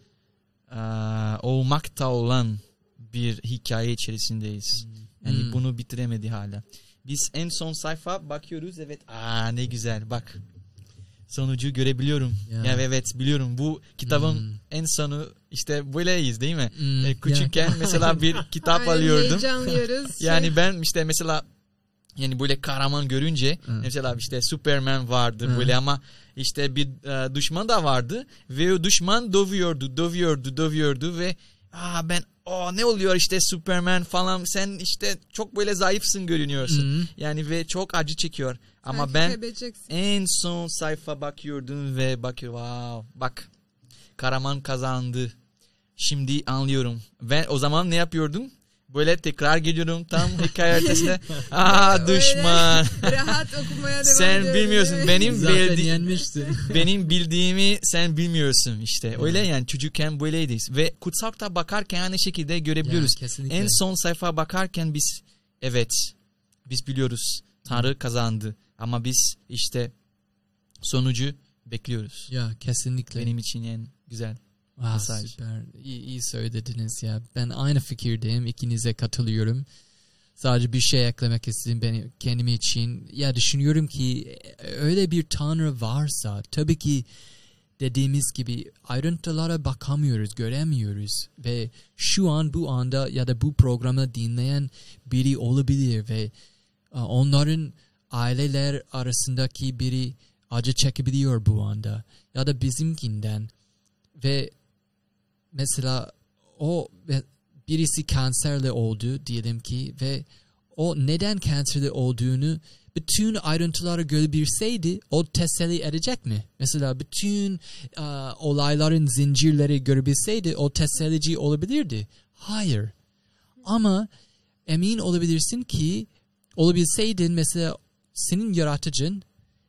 eee, olmakta olan bir hikaye içerisindeyiz. Yani Hmm. bunu bitiremedi hala. Biz en son sayfa bakıyoruz evet aa ne güzel bak sonucu görebiliyorum. Ya. Ya evet biliyorum bu kitabın Hmm. en sonu işte böyleyiz değil mi? Hmm. E, küçükken mesela bir kitap Aynen, alıyordum. Yani ben işte mesela yani böyle kahraman görünce Hı. mesela işte Superman vardı Hı. böyle ama işte bir e, düşman da vardı ve o düşman dövüyordu, dövüyordu, dövüyordu ve aa ben o ne oluyor işte Superman falan sen işte çok böyle zayıfsın görünüyorsun. Hmm. Yani ve çok acı çekiyor. Ama belki ben kaybedeceksin. en son sayfa bakıyordum ve bakıyorum wow bak Karaman kazandı. Şimdi anlıyorum. Ben o zaman ne yapıyordum? Böyle tekrar geliyorum tam hikaye ertesinde. Aa düşman. Rahat okumaya devam Sen bilmiyorsun. Benim Zaten bildi- yenmiştin. benim bildiğimi sen bilmiyorsun işte. Öyle yani çocukken böyleydiz. Ve kutsakta bakarken aynı şekilde görebiliyoruz. Ya, kesinlikle. En son sayfa bakarken biz evet biz biliyoruz Tanrı kazandı ama biz işte sonucu bekliyoruz. Ya kesinlikle. Benim için en güzel. Ah, mesaj. süper. İyi, iyi söylediniz ya. Ben aynı fikirdeyim. İkinize katılıyorum. Sadece bir şey eklemek istedim benim kendimi için. Ya düşünüyorum ki e, öyle bir tanrı varsa tabii ki dediğimiz gibi ayrıntılara bakamıyoruz, göremiyoruz ve şu an bu anda ya da bu programı dinleyen biri olabilir ve e, onların aileler arasındaki biri acı çekebiliyor bu anda ya da bizimkinden ve mesela o birisi kanserli oldu diyelim ki ve o neden kanserli olduğunu bütün ayrıntıları görebilseydi o teselli edecek mi? Mesela bütün e, olayların zincirleri görebilseydi o tesellici olabilirdi. Hayır. Ama emin olabilirsin ki olabilseydin mesela senin yaratıcın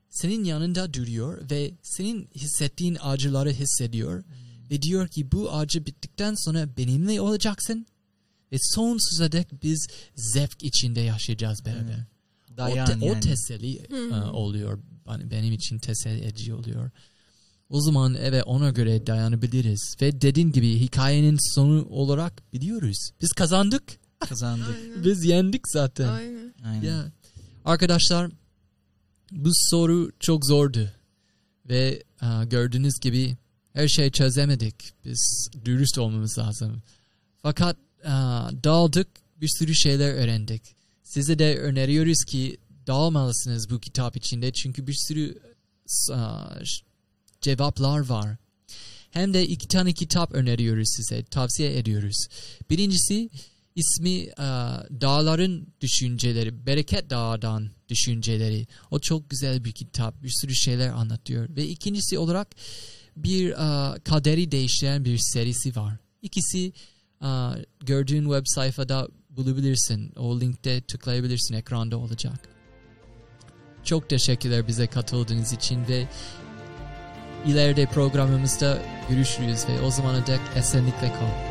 senin yanında duruyor ve senin hissettiğin acıları hissediyor ve diyor ki bu acı bittikten sonra benimle olacaksın ve sonsuza dek biz zevk içinde yaşayacağız beraber. Dayan o, te- o yani. teselli e, oluyor. Hani benim için teselli edici oluyor. O zaman evet ona göre dayanabiliriz. Ve dediğin gibi hikayenin sonu olarak biliyoruz. Biz kazandık. Kazandık. Aynen. Biz yendik zaten. Aynen. Aynen. Ya. Arkadaşlar bu soru çok zordu. Ve e, gördüğünüz gibi her şeyi çözemedik. Biz dürüst olmamız lazım. Fakat e, daldık bir sürü şeyler öğrendik. Size de öneriyoruz ki dağılmalısınız bu kitap içinde. Çünkü bir sürü ş- cevaplar var. Hem de iki tane kitap öneriyoruz size. Tavsiye ediyoruz. Birincisi ismi e, Dağların Düşünceleri, Bereket Dağı'dan Düşünceleri. O çok güzel bir kitap. Bir sürü şeyler anlatıyor. Ve ikincisi olarak bir e, kaderi değiştiren bir serisi var. İkisi e, gördüğün web sayfada bulabilirsin. O linkte tıklayabilirsin. Ekranda olacak. Çok teşekkürler bize katıldığınız için ve ileride programımızda görüşürüz ve o zamana dek esenlikle kal.